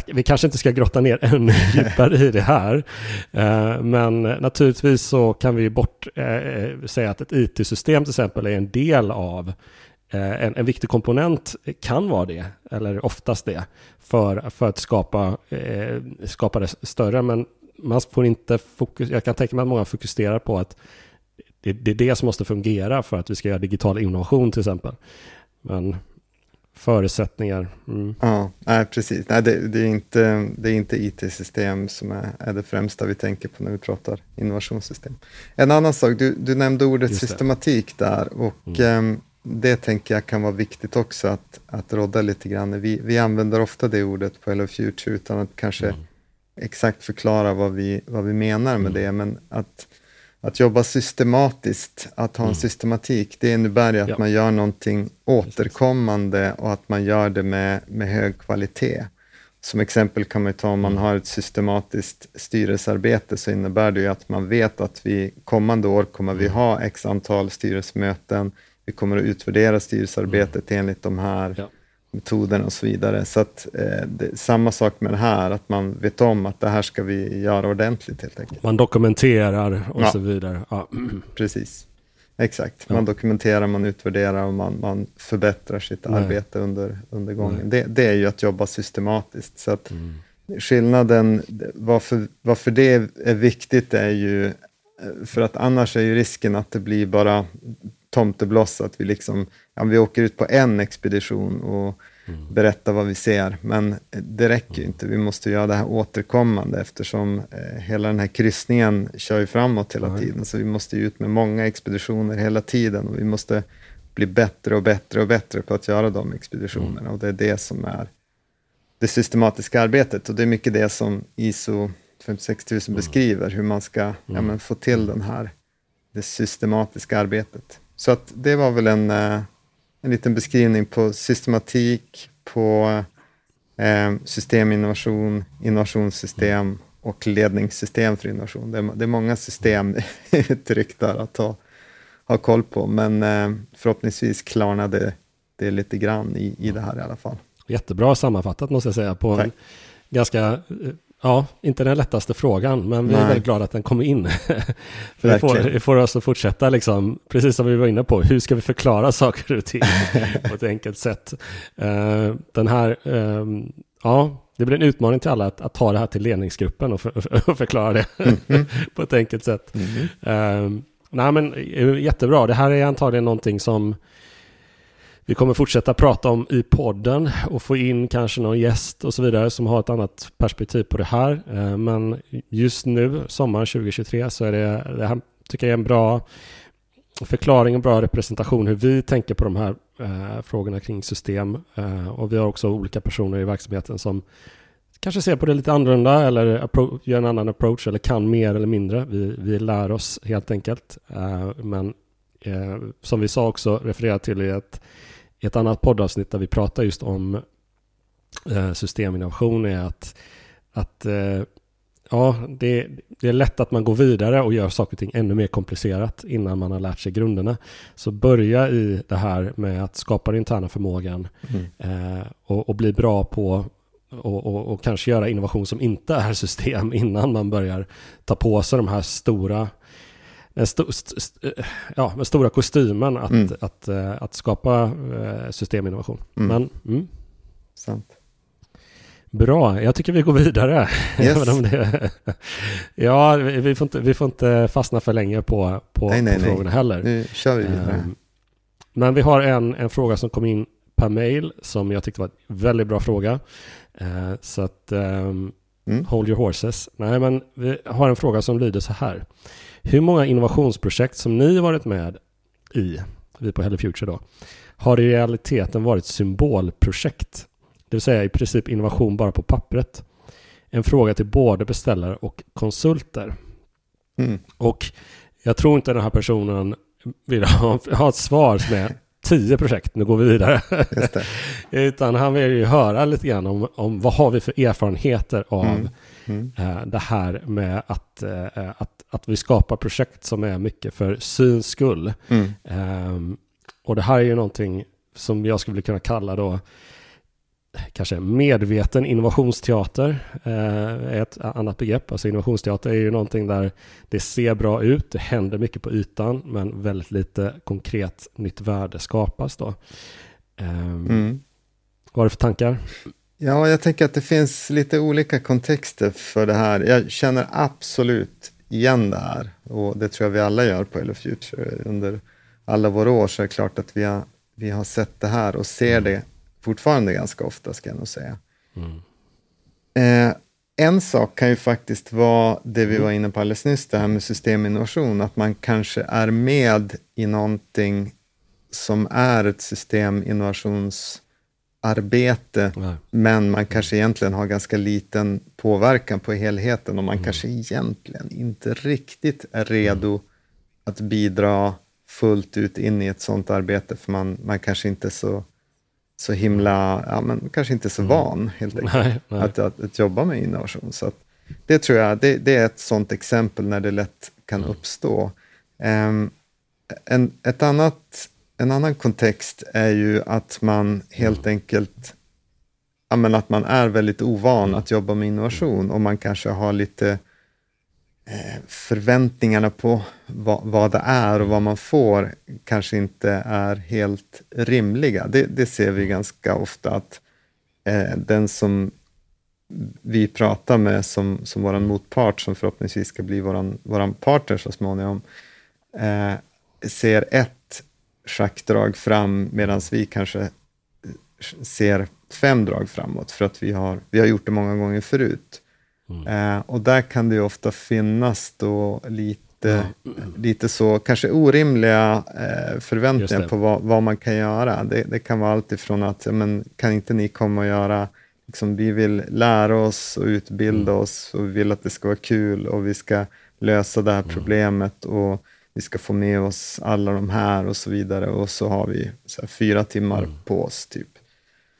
Vi kanske inte ska grotta ner ännu djupare i det här, eh, men naturligtvis så kan vi bort eh, säga att ett IT-system till exempel är en del av eh, en, en viktig komponent kan vara det, eller oftast det, för, för att skapa, skapa det större. Men man får inte fokus, jag kan tänka mig att många fokuserar på att det, det är det som måste fungera för att vi ska göra digital innovation till exempel. Men förutsättningar. Mm. Ja, nej, precis. Nej, det, det, är inte, det är inte IT-system som är, är det främsta vi tänker på när vi pratar innovationssystem. En annan sak, du, du nämnde ordet systematik där och mm. Det tänker jag kan vara viktigt också att, att rodda lite grann. Vi, vi använder ofta det ordet på Hello Future utan att kanske mm. exakt förklara vad vi, vad vi menar med mm. det, men att att jobba systematiskt, att ha en mm. systematik, det innebär ju att ja. man gör någonting återkommande och att man gör det med, med hög kvalitet. Som exempel kan man ta om man mm. har ett systematiskt styrelsearbete så innebär det ju att man vet att vi kommande år kommer vi mm. ha x antal styrelsemöten, vi kommer att utvärdera styrelsearbetet mm. enligt de här ja. metoderna och så vidare. Så att eh, det, samma sak med det här, att man vet om att det här ska vi göra ordentligt helt enkelt. Man dokumenterar och ja. så vidare. Ja. Precis. Exakt, man dokumenterar, man utvärderar och man, man förbättrar sitt Nej. arbete under, under gången. Det, det, är ju att jobba systematiskt. Så att mm. Skillnaden, varför, varför det är viktigt är ju, för att annars är ju risken att det blir bara tomtebloss, att vi liksom, ja, vi åker ut på en expedition och mm. berättar vad vi ser. Men det räcker mm. inte, vi måste göra det här återkommande eftersom eh, hela den här kryssningen kör ju framåt hela mm. tiden. Så vi måste ut med många expeditioner hela tiden och vi måste bli bättre och bättre och bättre på att göra de expeditionerna. Mm. Och det är det som är det systematiska arbetet och det är mycket det som ISO 56000 mm. beskriver, hur man ska ja, men, få till den här, det systematiska arbetet. Så att det var väl en, eh, en liten beskrivning på systematik, på eh, systeminnovation, innovationssystem och ledningssystem för innovation. Det är, det är många systemuttryck där att ha, ha koll på, men eh, förhoppningsvis klarnade det lite grann i, i det här i alla fall. Jättebra sammanfattat måste jag säga på Tack. en ganska Ja, inte den lättaste frågan, men vi är väldigt glada att den kom in. För det får, det får oss att fortsätta, liksom, precis som vi var inne på, hur ska vi förklara saker och ting på ett enkelt sätt? Uh, den här, um, ja, det blir en utmaning till alla att, att ta det här till ledningsgruppen och, för, och förklara det -hmm. på ett enkelt sätt. Mm -hmm. uh, nej, men eh, jättebra. Det här är antagligen någonting som vi kommer fortsätta prata om i podden och få in kanske någon gäst och så vidare som har ett annat perspektiv på det här. Eh, men just nu, sommaren 2023, så är det, det här tycker jag är en bra förklaring och bra representation hur vi tänker på de här eh, frågorna kring system. Eh, och vi har också olika personer i verksamheten som kanske ser på det lite annorlunda eller gör en annan approach eller kan mer eller mindre. Vi, vi lär oss helt enkelt. Eh, men eh, som vi sa också, refererar till i ett i ett annat poddavsnitt där vi pratar just om eh, systeminnovation är att, att eh, ja, det, det, är lätt att man går vidare och gör saker och ting ännu mer komplicerat innan man har lärt sig grunderna. Så börja i det här med att skapa den interna förmågan mm. eh, och, och, bli bra på och, och, och, kanske göra innovation som inte är system innan man börjar ta på sig de här stora den st st ja, med stora kostymen att, mm. att, att, eh, att, skapa eh, systeminnovation. Mm. Men, mm. Sant. Bra, jag tycker vi går vidare. Yes. det, ja, vi får, inte, vi får inte fastna för länge på, på, nej, nej, på frågorna nej. heller. Nu kör vi vidare. Um, men vi har en, en fråga som kom in per mail som jag tyckte var en väldigt bra fråga. Uh, så att um, hold your horses. Nej, men vi har en fråga som lyder så här. Hur många innovationsprojekt som ni varit med i, vi på Hello Future då, har i realiteten varit symbolprojekt? Det vill säga i princip innovation bara på pappret. En fråga till både beställare och konsulter. Mm. Och jag tror inte den här personen vill ha, ha ett svar som är tio projekt, nu går vi vidare. Utan han vill ju höra lite grann om, om vad har vi för erfarenheter av mm. Mm. Uh, det här med att, uh, att, att vi skapar projekt som är mycket för syns skull. Mm. Um, och det här är ju någonting som jag skulle kunna kalla då kanske medveten innovationsteater eh, är ett annat begrepp. Alltså innovationsteater är ju någonting där det ser bra ut, det händer mycket på ytan, men väldigt lite konkret nytt värde skapas då. Um, mm. Vad har du för tankar? Ja, jag tänker att det finns lite olika kontexter för det här. Jag känner absolut igen det här och det tror jag vi alla gör på Hello Future. Under alla våra år så är det klart att vi har, vi har sett det här och ser mm. det fortfarande ganska ofta, ska jag nog säga. Mm. Eh, en sak kan ju faktiskt vara det vi var inne på alldeles nyss, det här med systeminnovation, att man kanske är med i någonting som är ett systeminnovations systeminnovationsarbete, Nej. men man kanske egentligen har ganska liten påverkan på helheten och man mm. kanske egentligen inte riktigt är redo mm. att bidra fullt ut in i ett sådant arbete, för man, man kanske inte är så så himla, ja, men kanske inte så mm. van helt enkelt, nej, nej. Att, att, att, jobba med innovation. Så det tror jag, det, det, är ett sådant exempel när det lätt kan mm. uppstå. Um, en, ett annat en annan kontext är ju att man helt enkelt ja, men att man är väldigt ovan att jobba med innovation och man kanske har lite eh, förväntningarna på vad, vad, det är och vad man får kanske inte är helt rimliga. Det, det ser vi ganska ofta att eh, den som vi pratar med som, som vår motpart, som förhoppningsvis ska bli vår våran partner så småningom, eh, ser ett schackdrag fram medan vi kanske ser fem drag framåt för att vi har, vi har gjort det många gånger förut. Mm. Eh, och där kan det ju ofta finnas då lite, mm. lite så, kanske orimliga eh, förväntningar på vad, vad, man kan göra. Det, det kan vara allt ifrån att, men, kan inte ni komma och göra Liksom, vi vill lära oss och utbilda mm. oss och vi vill att det ska vara kul och vi ska lösa det här mm. problemet och vi ska få med oss alla de här och så vidare och så har vi så fyra timmar mm. på oss. typ.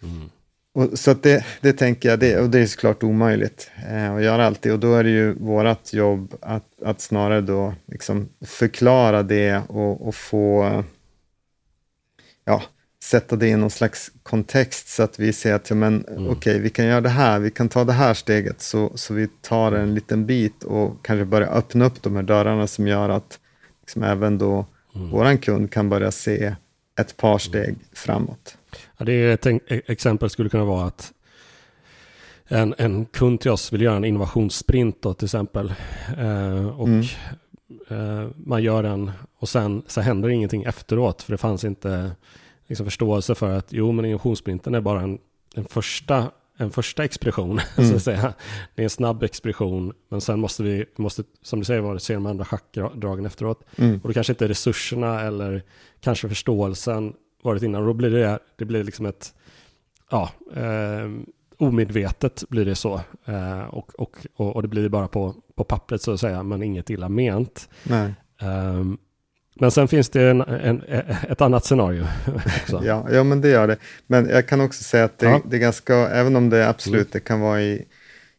Mm. Och, så det, det tänker jag, det, och det är såklart omöjligt eh, att göra alltid. Och då är det ju vårt jobb att, att snarare då liksom förklara det och, och få ja, sätta det i någon slags kontext så att vi ser att ja, men, mm. okej, okay, vi kan göra det här, vi kan ta det här steget så, så vi tar en liten bit och kanske börja öppna upp de här dörrarna som gör att liksom, även då mm. våran kund kan börja se ett par steg mm. framåt. Ja, det är ett exempel skulle kunna vara att en, en kund till oss vill göra en innovationssprint då, till exempel. Eh, och mm. eh, man gör den och sen så händer ingenting efteråt för det fanns inte liksom förståelse för att jo men innovationssprinten är bara en, en första en första expedition, mm. så att säga. Det är en snabb expedition, men sen måste vi, måste, som du säger, se de andra schackdragen efteråt. Mm. Och då kanske inte resurserna eller kanske förståelsen varit innan. Och då blir det, det blir liksom ett, ja, eh, omedvetet blir det så. Eh, och, och, och, och, det blir bara på, på pappret så att säga, men inget illa ment. Eh, men sen finns det en, en, ett annat scenario också. ja, ja, men det gör det. Men jag kan också säga att det, ja. det är ganska, även om det absolut mm. det kan vara i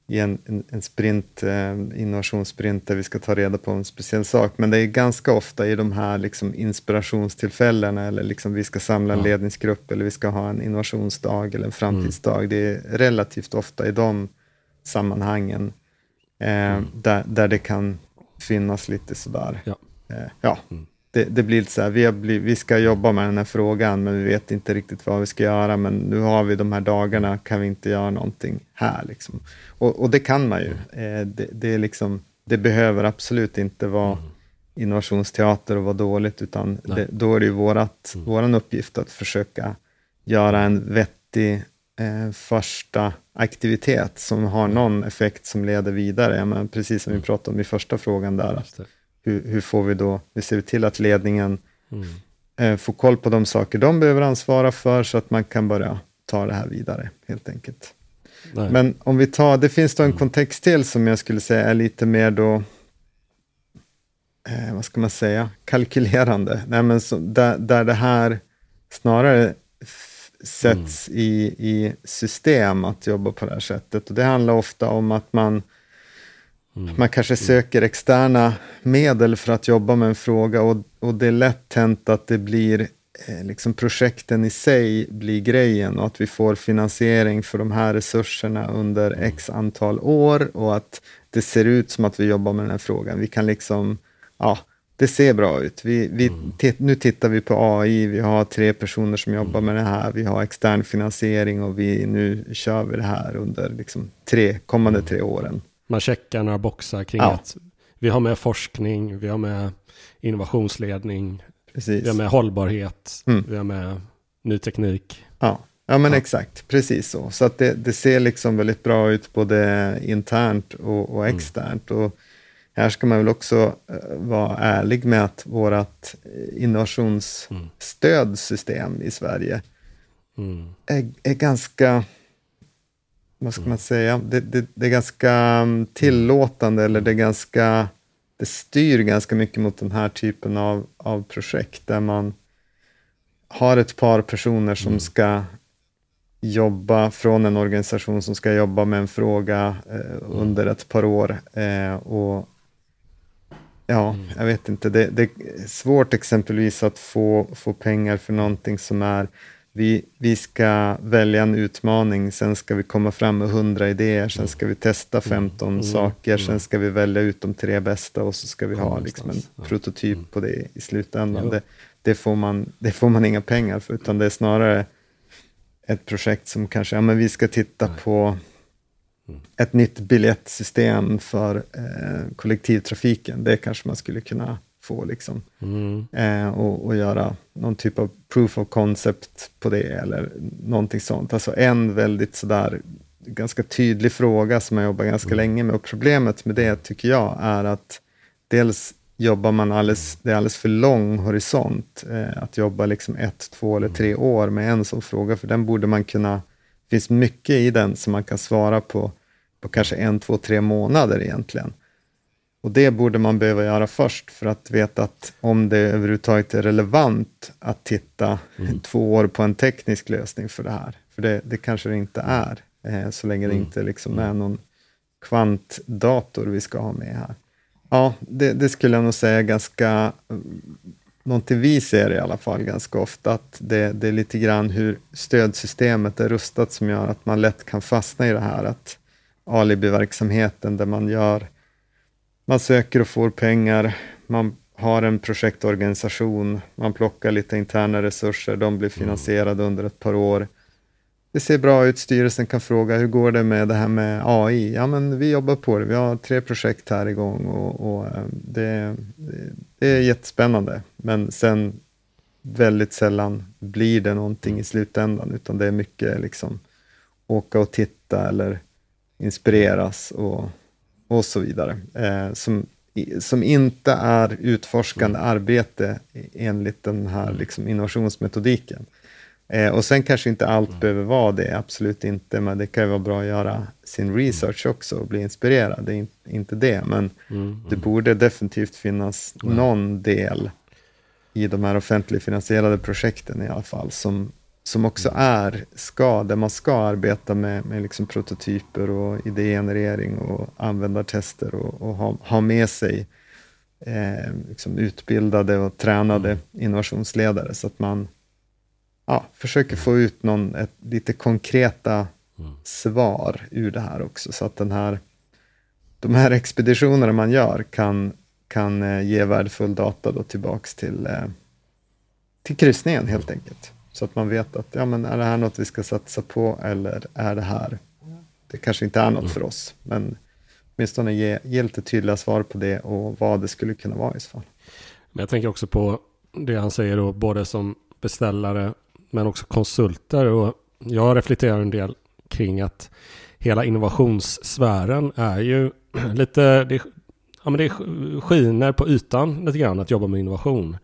i en, en, en sprint, eh, innovationssprint där vi ska ta reda på en speciell sak. Men det är ganska ofta i de här liksom, inspirationstillfällena eller liksom, vi ska samla en ja. ledningsgrupp eller vi ska ha en innovationsdag eller en framtidsdag. Mm. Det är relativt ofta i de sammanhangen eh, mm. där, där det kan finnas lite sådär. Ja. Eh, ja. Mm det, det, blir så här, vi, blivit, vi ska jobba med den här frågan, men vi vet inte riktigt vad vi ska göra, men nu har vi de här dagarna, kan vi inte göra någonting här? Liksom? Och, och det kan man ju. Eh, det, det, är liksom, det behöver absolut inte vara mm. innovationsteater och vara dåligt, utan det, då är det ju vårat, mm. uppgift att försöka göra en vettig eh, första aktivitet som har någon effekt som leder vidare. Men precis som vi mm. pratade om i första frågan där, hur, hur får vi då, hur ser vi till att ledningen mm. eh, får koll på de saker de behöver ansvara för så att man kan börja ta det här vidare helt enkelt. Nej. Men om vi tar, det finns då en mm. kontext till som jag skulle säga är lite mer då, eh, vad ska man säga, kalkylerande. Nej, men så, där, där det här snarare sätts mm. i, i system att jobba på det här sättet. Och det handlar ofta om att man Mm. Man kanske söker externa medel för att jobba med en fråga och, och det är lätt hänt att det blir eh, liksom projekten i sig blir grejen och att vi får finansiering för de här resurserna under mm. x antal år och att det ser ut som att vi jobbar med den här frågan. Vi kan liksom, ja, det ser bra ut. Vi, vi mm. nu tittar vi på AI, vi har tre personer som jobbar med det här, vi har extern finansiering och vi, nu kör vi det här under liksom tre, kommande tre åren man checkar några boxar kring ja. att vi har med forskning, vi har med innovationsledning, precis. vi har med hållbarhet, mm. vi har med ny teknik. Ja, ja men ja. exakt, precis så. Så att det, det, ser liksom väldigt bra ut både internt och, och mm. externt. Mm. Och här ska man väl också uh, vara ärlig med att vårt innovationsstödsystem mm. i Sverige mm. är, är ganska vad ska man säga, det, det, det, är ganska mm, tillåtande eller det är ganska, det styr ganska mycket mot den här typen av, av projekt där man har ett par personer som mm. ska jobba från en organisation som ska jobba med en fråga eh, under ett par år. Eh, och ja, mm. jag vet inte. Det, det, är svårt exempelvis att få, få pengar för någonting som är vi, vi ska välja en utmaning, sen ska vi komma fram med hundra idéer, sen ska vi testa 15 mm. saker, mm. sen ska vi välja ut de tre bästa och så ska vi ha liksom en ja. prototyp mm. på det i slutändan. Det, det, får man, det får man inga pengar för, utan det är snarare ett projekt som kanske, ja men vi ska titta Nej. på mm. ett nytt biljettsystem för eh, kollektivtrafiken. Det kanske man skulle kunna få liksom. Mm. Eh, och, och, göra någon typ av proof of concept på det eller någonting sånt. Alltså en väldigt sådär ganska tydlig fråga som jag jobbar ganska mm. länge med och problemet med det tycker jag är att dels jobbar man alldeles, det är alldeles för lång horisont eh, att jobba liksom ett, två eller tre mm. år med en sån fråga, för den borde man kunna, det finns mycket i den som man kan svara på på kanske en, två, tre månader egentligen. Och det borde man behöva göra först för att veta att om det överhuvudtaget är relevant att titta mm. två år på en teknisk lösning för det här. För det, det kanske det inte är, eh, så länge det mm. inte liksom är någon kvantdator vi ska ha med här. Ja, det, det skulle jag nog säga ganska, någonting vi ser i alla fall ganska ofta, att det, det är lite grann hur stödsystemet är rustat som gör att man lätt kan fastna i det här att alibi-verksamheten där man gör man söker och får pengar, man har en projektorganisation, man plockar lite interna resurser, de blir finansierade under ett par år. Det ser bra ut, styrelsen kan fråga hur går det med det här med AI? Ja, men vi jobbar på det, vi har tre projekt här igång och, och eh, det, det är jättespännande. Men sen väldigt sällan blir det någonting i slutändan, utan det är mycket liksom åka och titta eller inspireras och och så vidare, eh, som, som inte är utforskande mm. arbete enligt den här mm. liksom, innovationsmetodiken. Eh, och sen kanske inte allt mm. behöver vara det, absolut inte, men det kan ju vara bra att göra sin mm. research också och bli inspirerad, det är in, inte det, men mm. det borde definitivt finnas någon del i de här offentligt finansierade projekten i alla fall, som, som också är, ska, där man ska arbeta med, med liksom prototyper och idégenerering och användartester och, och ha, ha med sig eh, liksom utbildade och tränade mm. innovationsledare så att man ja, försöker få ut någon, ett, lite konkreta mm. svar ur det här också så att den här, de här expeditionerna man gör kan, kan eh, ge värdefull data då tillbaks till, eh, till kryssningen helt enkelt. Så att man vet att ja, men är det här något vi ska satsa på eller är det här, det kanske inte är något mm. för oss, men åtminstone ge, ge lite tydliga svar på det och vad det skulle kunna vara i så fall. Men jag tänker också på det han säger då, både som beställare men också konsulter och jag reflekterar en del kring att hela innovationssfären är ju lite, det, ja, men det skiner på ytan lite grann att jobba med innovation.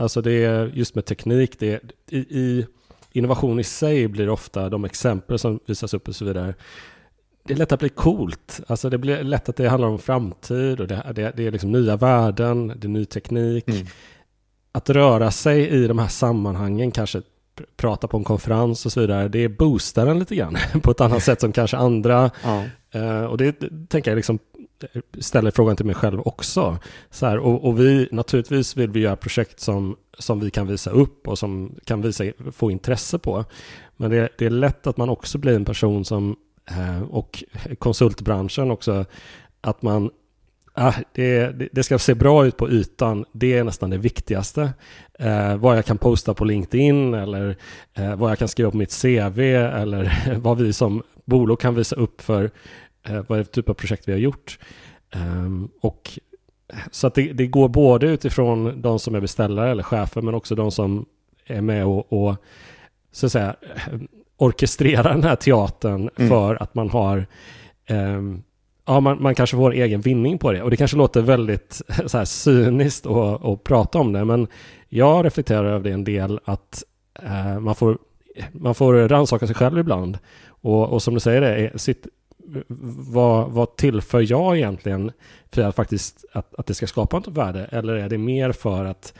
Alltså det är just med teknik, det är, i, i innovation i sig blir ofta de exempel som visas upp och så vidare. Det är lätt att bli coolt. Alltså det blir lätt att det handlar om framtid och det, det, det är liksom nya värden, det är ny teknik. Mm. Att röra sig i de här sammanhangen, kanske prata på en konferens och så vidare, det boostar en lite grann på ett annat sätt som kanske andra. Ja. Uh, och det, det tänker jag liksom ställer frågan till mig själv också. Så här, och, och, vi, naturligtvis vill vi göra projekt som, som vi kan visa upp och som kan visa, få intresse på. Men det, det är lätt att man också blir en person som, eh, och konsultbranschen också, att man Ah, det, det, ska se bra ut på ytan. Det är nästan det viktigaste. Eh, vad jag kan posta på LinkedIn eller eh, vad jag kan skriva på mitt CV eller vad vi som bolag kan visa upp för eh, vad är det för typ av projekt vi har gjort. Um, och så att det, det, går både utifrån de som är beställare eller chefer men också de som är med och, och så att säga orkestrerar den här teatern mm. för att man har um, ja, man, man kanske får egen vinning på det. Och det kanske låter väldigt så här, cyniskt att, att prata om det, men jag reflekterar över det en del att eh, man får, man får rannsaka sig själv ibland. Och, och som du säger, det, sitt, vad, vad tillför jag egentligen för att faktiskt att, att det ska skapa ett värde? Eller är det mer för att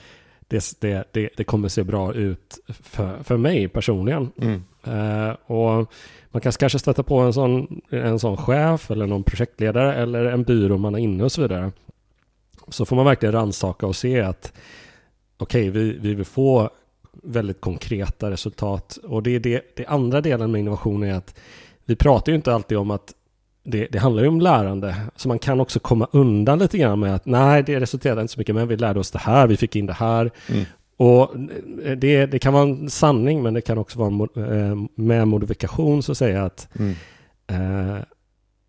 det, det, det, det kommer se bra ut för, för mig personligen? Mm. Uh, och man kan kanske stöta på en sån, en sån chef eller någon projektledare eller en byrå man är inne och så vidare. så får man verkligen ransaka och se att okej, okay, vi, vi vill få väldigt konkreta resultat. Och det är det, det andra delen med innovation är att vi pratar ju inte alltid om att det, det, handlar ju om lärande. Så man kan också komma undan lite grann med att nej, det resulterade inte så mycket, men vi lärde oss det här, vi fick in det här. Mm. Och det, det, kan vara en sanning, men det kan också vara eh, med modifikation så att säga att, mm. eh,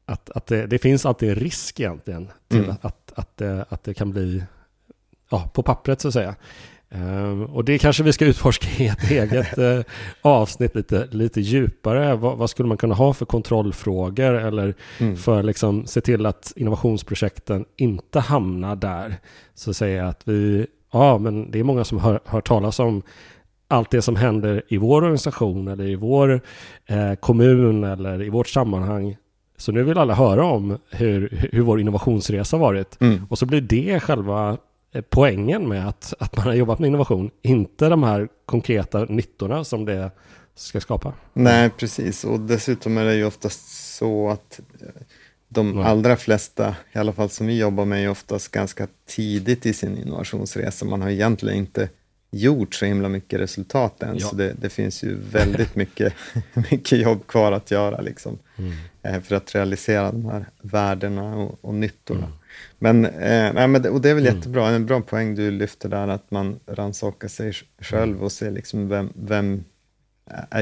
att, att det, det, finns alltid en risk egentligen till mm. att, att, att, det, att det kan bli ja, på pappret så att säga. Um, och det kanske vi ska utforska i ett eget uh, avsnitt lite, lite djupare. Vad, vad, skulle man kunna ha för kontrollfrågor eller mm. för liksom se till att innovationsprojekten inte hamnar där. Så säger jag att vi, ja men det är många som hör, hör talas om allt det som händer i vår organisation eller i vår eh, kommun eller i vårt sammanhang. Så nu vill alla höra om hur, hur vår innovationsresa varit. Mm. Och så blir det själva Eh, poängen med att, att man har jobbat med innovation. Inte de här konkreta nyttorna som det ska skapa. Nej, precis. Och dessutom är det ju oftast så att eh, de allra flesta, i alla fall som vi jobbar med, är oftast ganska tidigt i sin innovationsresa. Man har egentligen inte gjort så himla mycket resultat än, ja. så det, det, finns ju väldigt mycket, mycket jobb kvar att göra liksom, mm. Eh, för att realisera de här värdena och, och nyttorna. Mm. Men, eh, nej, men det, och det är väl mm. jättebra, en bra poäng du lyfter där, att man rannsakar sig själv och ser liksom vem, vem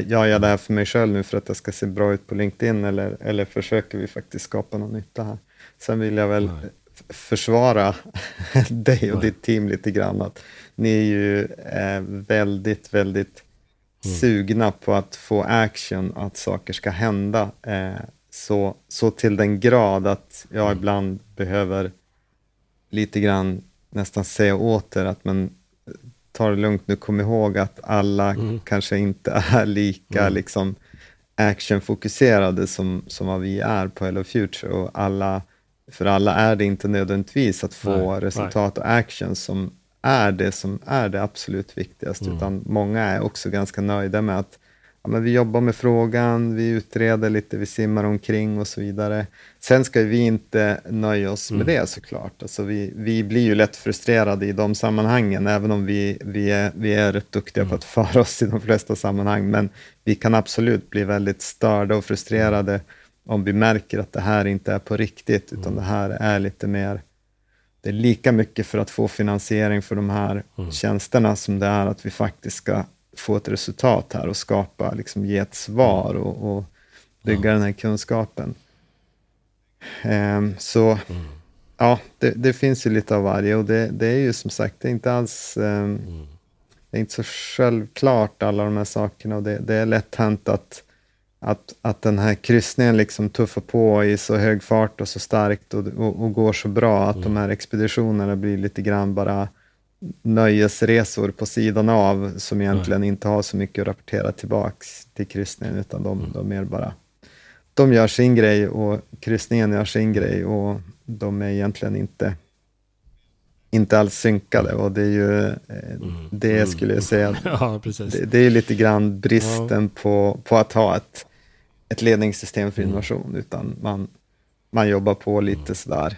gör jag det här för mig själv nu för att det ska se bra ut på LinkedIn eller, eller försöker vi faktiskt skapa någon nytta här? Sen vill jag väl nej. försvara dig och nej. ditt team lite grann, att ni är ju eh, väldigt, väldigt mm. sugna på att få action, att saker ska hända. Eh, så, så till den grad att jag mm. ibland behöver lite grann nästan säga åt er att men ta det lugnt nu, kom ihåg att alla mm. kanske inte är lika mm. liksom actionfokuserade som, som vad vi är på Hello Future och alla, för alla är det inte nödvändigtvis att få nej, resultat nej. och action som är det som är det absolut viktigaste, mm. utan många är också ganska nöjda med att ja, men vi jobbar med frågan, vi utreder lite, vi simmar omkring och så vidare. Sen ska vi inte nöja oss med mm. det såklart. Alltså vi, vi blir ju lätt frustrerade i de sammanhangen, även om vi, vi, är, vi är rätt duktiga mm. på att föra oss i de flesta sammanhang. Men vi kan absolut bli väldigt störda och frustrerade om vi märker att det här inte är på riktigt, utan mm. det här är lite mer det är lika mycket för att få finansiering för de här mm. tjänsterna som det är att vi faktiskt ska få ett resultat här och skapa, liksom ge ett svar och, och bygga ja. den här kunskapen. Um, så mm. ja, det, det, finns ju lite av varje och det, det, är ju som sagt, det är inte alls um, mm. det är inte så självklart alla de här sakerna och det, det är lätt hänt att, att, att den här kryssningen liksom tuffar på i så hög fart och så starkt och, och, och går så bra att mm. de här expeditionerna blir lite grann bara nöjesresor på sidan av som egentligen inte har så mycket att rapportera tillbaks till kryssningen utan de, mm. de mer bara de gör sin grej och kryssningen gör sin grej och de är egentligen inte inte alls synkade och det är ju eh, mm. det mm. skulle jag säga. ja, det, det, är lite grann bristen ja. på, på att ha ett, ett ledningssystem för mm. innovation utan man, man jobbar på lite mm. sådär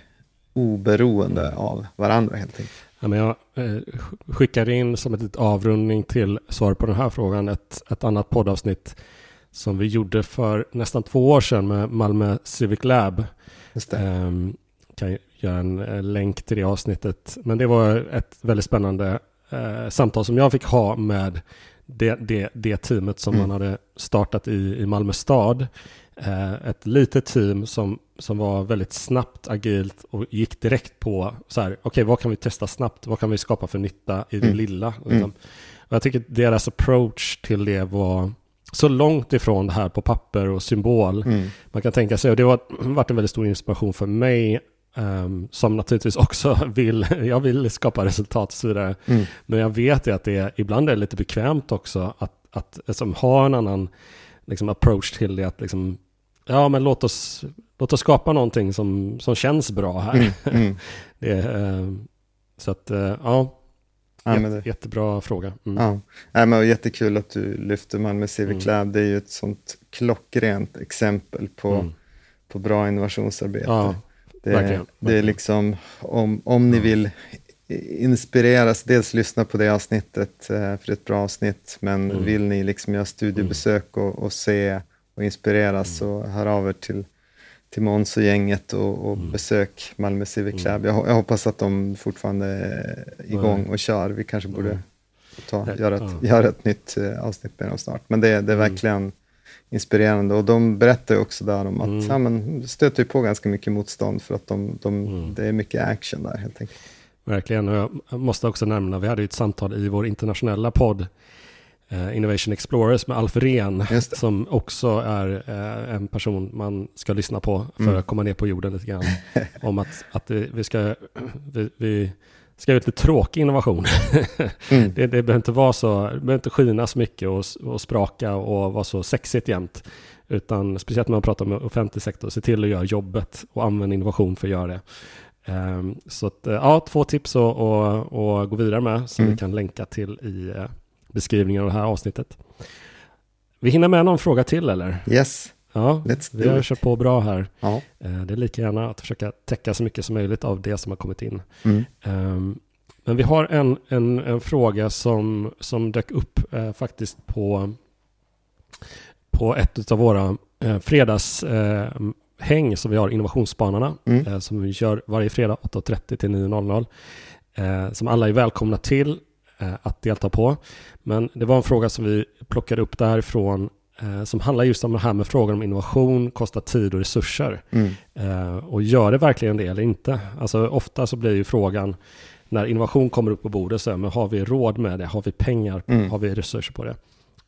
oberoende mm. av varandra helt enkelt. Ja, men jag eh, skickar in som ett avrundning till svar på den här frågan ett, ett annat poddavsnitt som vi gjorde för nästan två år sedan med Malmö Civic Lab. Just eh, kan göra en eh, länk till det avsnittet. Men det var ett väldigt spännande eh, samtal som jag fick ha med det, det, det teamet som mm. man hade startat i, i Malmö stad. Eh, ett litet team som, som var väldigt snabbt, agilt och gick direkt på så här, okej, okay, vad kan vi testa snabbt? Vad kan vi skapa för nytta i det mm. lilla? Liksom. Mm. Och jag tycker deras approach till det var så långt ifrån det här på papper och symbol mm. man kan tänka sig. Och det har varit en väldigt stor inspiration för mig Um, som naturligtvis också vill, jag vill skapa resultat och så vidare. Mm. Men jag vet ju att det ibland är lite bekvämt också att, att liksom, ha en annan liksom, approach till det. Att liksom, ja, men låt oss, låt oss skapa någonting som, som känns bra här. Mm, mm. det, uh, så att, uh, ja. Ja, det... Jättebra fråga. Mm. Ja. Ja, men jättekul att du lyfter Malmö Civic mm. Lab. Det är ju ett sånt klockrent exempel på, mm. på bra innovationsarbete. Ja, Det, det är liksom, om, om ni vill inspireras, dels lyssna på det avsnittet, eh, för det är ett bra avsnitt, men mm. vill ni liksom göra studiebesök och, och se och inspireras, mm. så hör av er till, till Måns och gänget och, och mm. besök Malmö Civic mm. Lab. Jag, jag, hoppas att de fortfarande är igång och kör. Vi kanske borde ta, göra, ett, göra ett nytt eh, avsnitt med dem snart. Men det, det är mm. verkligen inspirerande. Och de berättar också där om att mm. ja, men, stöter på ganska mycket motstånd för att de, de mm. det är mycket action där helt enkelt. Verkligen, och jag måste också nämna, vi hade ju ett samtal i vår internationella podd eh, Innovation Explorers med Alf Rehn, som också är eh, en person man ska lyssna på för mm. att komma ner på jorden lite grann. om att, att vi ska, vi, vi ska ut lite tråkig innovation. mm. det, det behöver inte vara så, det behöver inte skina så mycket och, och spraka och vara så sexigt jämt. Utan speciellt när man pratar om offentlig sektor, se till att göra jobbet och använda innovation för att göra det. Um, så att, eh, ja, två tips att, att, att gå vidare med som mm. vi kan länka till i eh, beskrivningen av det här avsnittet. Vi hinner med någon fråga till eller? Yes. Ja, Let's vi har kört på bra här. Ja. Eh, det är lika gärna att försöka täcka så mycket som möjligt av det som har kommit in. Mm. Um, men vi har en, en, en, fråga som, som dök upp eh, faktiskt på, på ett av våra eh, fredagshäng eh, som vi har, Innovationsspanarna, mm. eh, som vi kör varje fredag 8.30 till 9.00. Eh, som alla är välkomna till eh, att delta på. Men det var en fråga som vi plockade upp därifrån eh, som handlar just om det här med frågan om innovation kostar tid och resurser. Mm. Eh, och gör det verkligen det eller inte? Alltså ofta så blir ju frågan när innovation kommer upp på bordet så är, men har vi råd med det? Har vi pengar? Mm. Har vi resurser på det?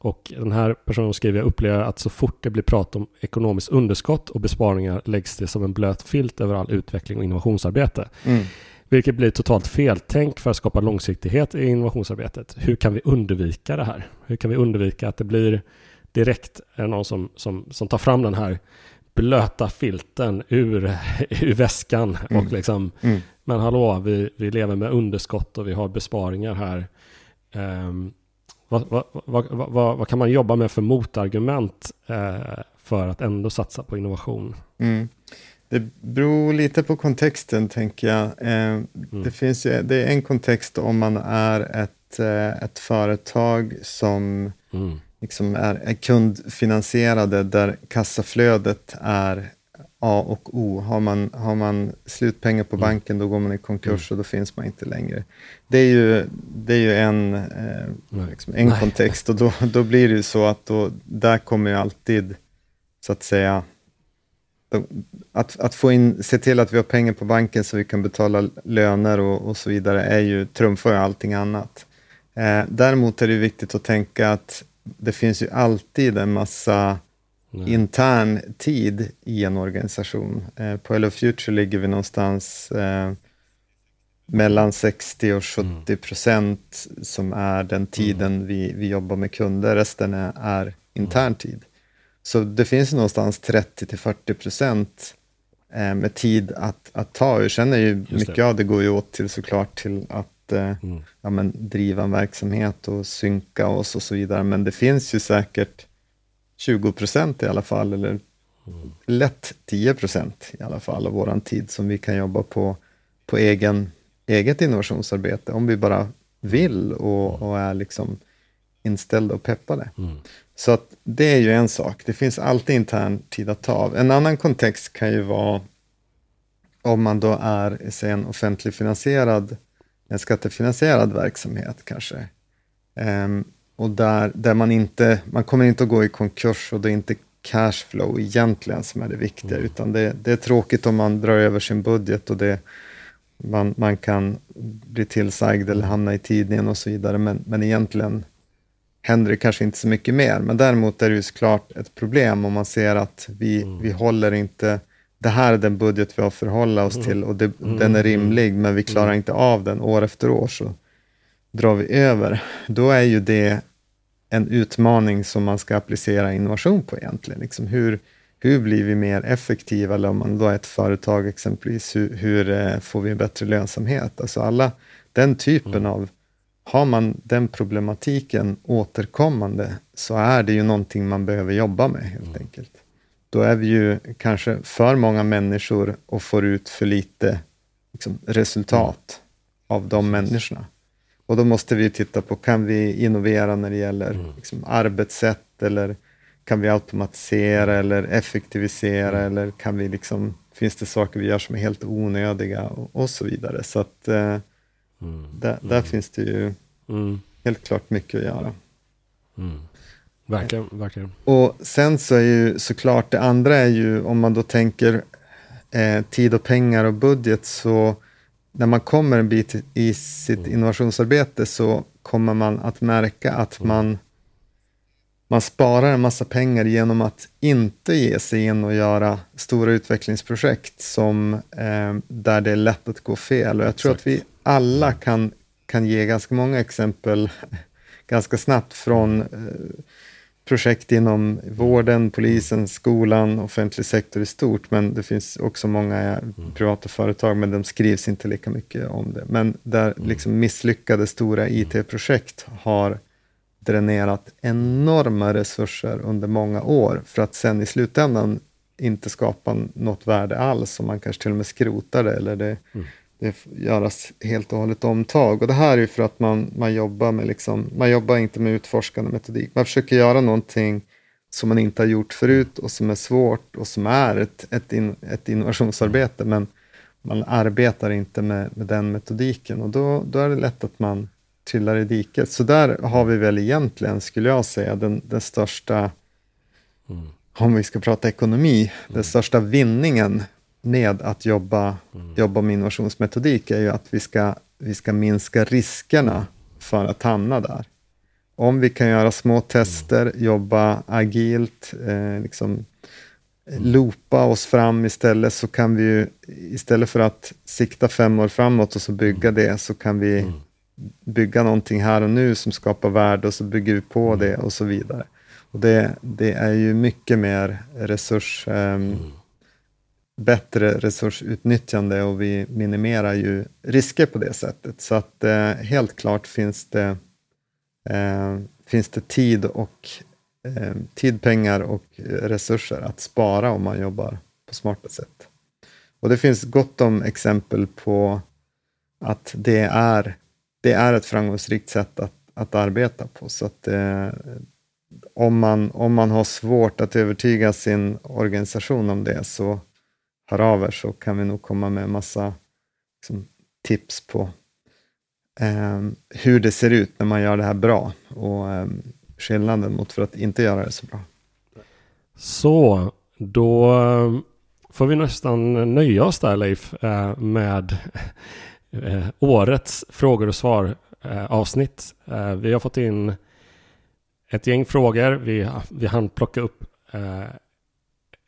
Och den här personen skriver, jag upplever att så fort det blir prat om ekonomiskt underskott och besparingar läggs det som en blöt filt över all utveckling och innovationsarbete. Mm. Vilket blir totalt feltänk för att skapa långsiktighet i innovationsarbetet. Hur kan vi undvika det här? Hur kan vi undvika att det blir direkt någon som, som, som tar fram den här blöta filten ur, ur väskan mm. och liksom, mm. men hallå, vi, vi lever med underskott och vi har besparingar här. Um, vad, vad, vad, vad, vad kan man jobba med för motargument uh, för att ändå satsa på innovation? Mm. Det beror lite på kontexten, tänker jag. Eh, det, finns ju, det är en kontext om man är ett, eh, ett företag som mm liksom är, är kundfinansierade där kassaflödet är A och O. Har man, har man slutpengar på mm. banken då går man i konkurs mm. och då finns man inte längre. Det är ju, det är ju en, eh, liksom en kontext och då, då blir det ju så att då, där kommer ju alltid, så att säga, att, att få in, se till att vi har pengar på banken så vi kan betala löner och, och så vidare är ju, trumfar ju allting annat. Eh, däremot är det viktigt att tänka att det finns ju alltid en massa Nej. intern tid i en organisation. Eh, på Hello Future ligger vi någonstans eh, mellan 60 och 70 mm. procent som är den tiden mm. vi, vi jobbar med kunder. Resten är, är intern mm. tid. Så det finns någonstans 30 till 40 procent eh, med tid att, att ta. Jag känner ju mycket av det går ju åt till såklart till att eh, mm. ja, men, driva en verksamhet och synka oss och så vidare. Men det finns ju säkert 20 procent i alla fall, eller mm. lätt 10 procent i alla fall av vår tid som vi kan jobba på, på egen, eget innovationsarbete, om vi bara vill och, och är liksom inställda och peppade. Mm. Så att det är ju en sak, det finns alltid intern tid att ta av. En annan kontext kan ju vara om man då är säg, en offentligfinansierad en skattefinansierad verksamhet kanske. Um, och där, där man inte, man kommer inte att gå i konkurs och det är inte cashflow egentligen som är det viktiga, mm. utan det, det, är tråkigt om man drar över sin budget och det, man, man kan bli tillsagd eller hamna i tidningen och så vidare, men, men egentligen händer det kanske inte så mycket mer. Men däremot är det ju såklart ett problem om man ser att vi, mm. vi håller inte det här är den budget vi har att förhålla oss mm. till och det, mm. den är rimlig, men vi klarar mm. inte av den år efter år, så drar vi över. Då är ju det en utmaning som man ska applicera innovation på egentligen. Liksom hur, hur blir vi mer effektiva? Eller om man då är ett företag exempelvis, hur, hur eh, får vi bättre lönsamhet? Alltså alla den typen mm. av har man den problematiken återkommande så är det ju någonting man behöver jobba med helt mm. enkelt. då är vi ju kanske för många människor och får ut för lite liksom, resultat mm. av de människorna. Och då måste vi titta på, kan vi innovera när det gäller mm. liksom, arbetssätt eller kan vi automatisera eller effektivisera mm. eller kan vi liksom, finns det saker vi gör som är helt onödiga och, och så vidare. Så att eh, mm. där, där mm. finns det ju mm. helt klart mycket att göra. Mm. Verkligen, verkligen. Och sen så är ju såklart det andra är ju om man då tänker eh, tid och pengar och budget så när man kommer en bit i sitt mm. innovationsarbete så kommer man att märka att mm. man, man sparar en massa pengar genom att inte ge sig in och göra stora utvecklingsprojekt som, eh, där det är lätt att gå fel. Och jag tror Exakt. att vi alla kan, kan ge ganska många exempel ganska snabbt från eh, projekt inom vården, polisen, skolan, offentlig sektor i stort, men det finns också många mm. privata företag, men de skrivs inte lika mycket om det. Men där mm. liksom misslyckade stora IT-projekt har dränerat enorma resurser under många år, för att sen i slutändan inte skapa något värde alls, och man kanske till och med skrotar det, eller det mm det göras helt och hållet omtag. Och det här är för att man, man jobbar med liksom, man jobbar inte med utforskande metodik. Man försöker göra någonting som man inte har gjort förut och som är svårt och som är ett, ett, in, ett innovationsarbete, men man arbetar inte med, med den metodiken och då, då är det lätt att man trillar i diket. Så där har vi väl egentligen, skulle jag säga, den, den största, mm. om vi ska prata ekonomi, mm. den största vinningen med att jobba, mm. jobba med innovationsmetodik är ju att vi ska, vi ska minska riskerna för att hamna där. Om vi kan göra små tester, mm. jobba agilt, eh, liksom, mm. loopa oss fram istället, så kan vi ju, istället för att sikta fem år framåt och så bygga mm. det, så kan vi mm. bygga någonting här och nu som skapar värde och så bygger vi på mm. det och så vidare. Och det, det är ju mycket mer resurs... Eh, bättre resursutnyttjande och vi minimerar ju risker på det sättet. Så att eh, helt klart finns det, eh, finns det tid, och, eh, tid, pengar och resurser att spara om man jobbar på smarta sätt. Och det finns gott om exempel på att det är, det är ett framgångsrikt sätt att, att arbeta på. Så att eh, om, man, om man har svårt att övertyga sin organisation om det så hör av er så kan vi nog komma med massa liksom, tips på eh, hur det ser ut när man gör det här bra och eh, skillnaden mot för att inte göra det så bra. Så, då ehm, får vi nästan nöja oss där Leif eh, med eh, årets frågor och svar eh, avsnitt. Vi har fått in ett gäng frågor. Vi, vi hann plocka upp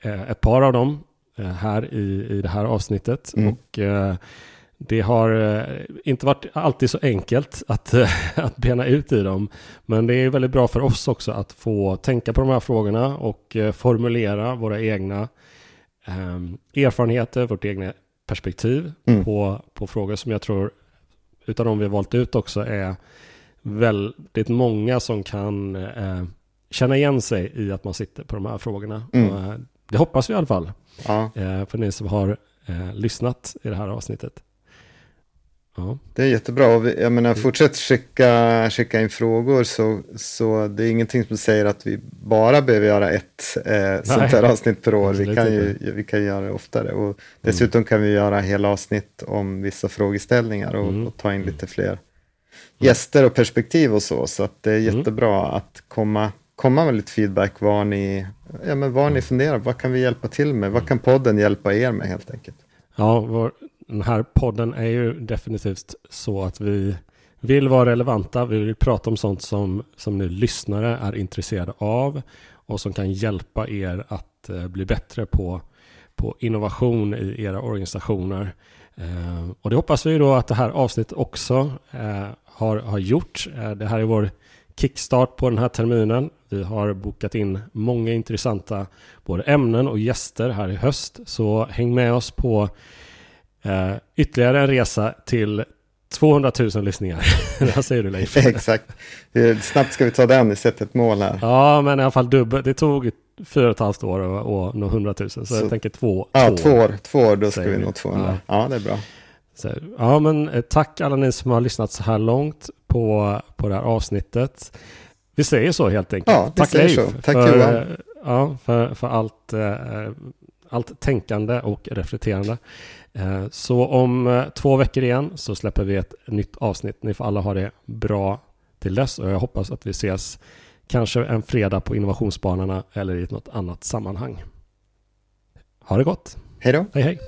ett par av dem här i, i det här avsnittet. Mm. Och eh, det har eh, inte varit alltid så enkelt att, att bena ut i dem. Men det är väldigt bra för oss också att få tänka på de här frågorna och formulera våra egna erfarenheter, vårt egna perspektiv mm. på, på frågor som jag tror, utav de vi har valt ut också, är väldigt många som kan eh, känna igen sig i att man sitter på de här frågorna. Mm. Det hoppas vi i alla fall. Ja. Eh, för ni som har eh, lyssnat i det här avsnittet. Ja. Det är jättebra. Och vi, jag menar, fortsätt skicka, skicka in frågor så, så det är ingenting som säger att vi bara behöver göra ett eh, sånt här avsnitt per år. Vi kan, ju, vi kan göra det oftare. Och dessutom mm. kan vi göra hela avsnitt om vissa frågeställningar och, mm. och ta in lite fler gäster och perspektiv och så. Så det är mm. jättebra att komma komma med lite feedback var ni, ja, men var ni funderar, vad kan vi hjälpa till med? Vad kan podden hjälpa er med helt enkelt? Ja, vår, den här podden är ju definitivt så att vi vill vara relevanta. Vi vill prata om sånt som, som ni lyssnare är intresserade av och som kan hjälpa er att eh, bli bättre på, på innovation i era organisationer. Eh, och det hoppas vi då att det här avsnittet också eh, har, har gjort. Eh, det här är vår kickstart på den här terminen. Vi har bokat in många intressanta både ämnen och gäster här i höst. Så häng med oss på eh, ytterligare en resa till 200 000 lyssningar. Vad säger du Leif? Exakt. Snabbt ska vi ta den, vi sätter ett mål här. Ja, men i alla fall dubbelt. Det tog fyra och ett halvt år och, och nå hundratusen. Så, så jag tänker två, ja, två, två år. Två år, då ska vi nå 200. Ja. ja, det är bra. Så, ja, men eh, tack alla ni som har lyssnat så här långt på, på det här avsnittet. Vi säger så helt enkelt. Ja, tack Leif. Tack för, Johan. Eh, ja, för, för allt, eh, allt tänkande och reflekterande. Eh, så om två veckor igen så släpper vi ett nytt avsnitt. Ni får alla ha det bra till dess och jag hoppas att vi ses kanske en fredag på innovationsbanorna eller i något annat sammanhang. Ha det gott! Hej då! Hej hej!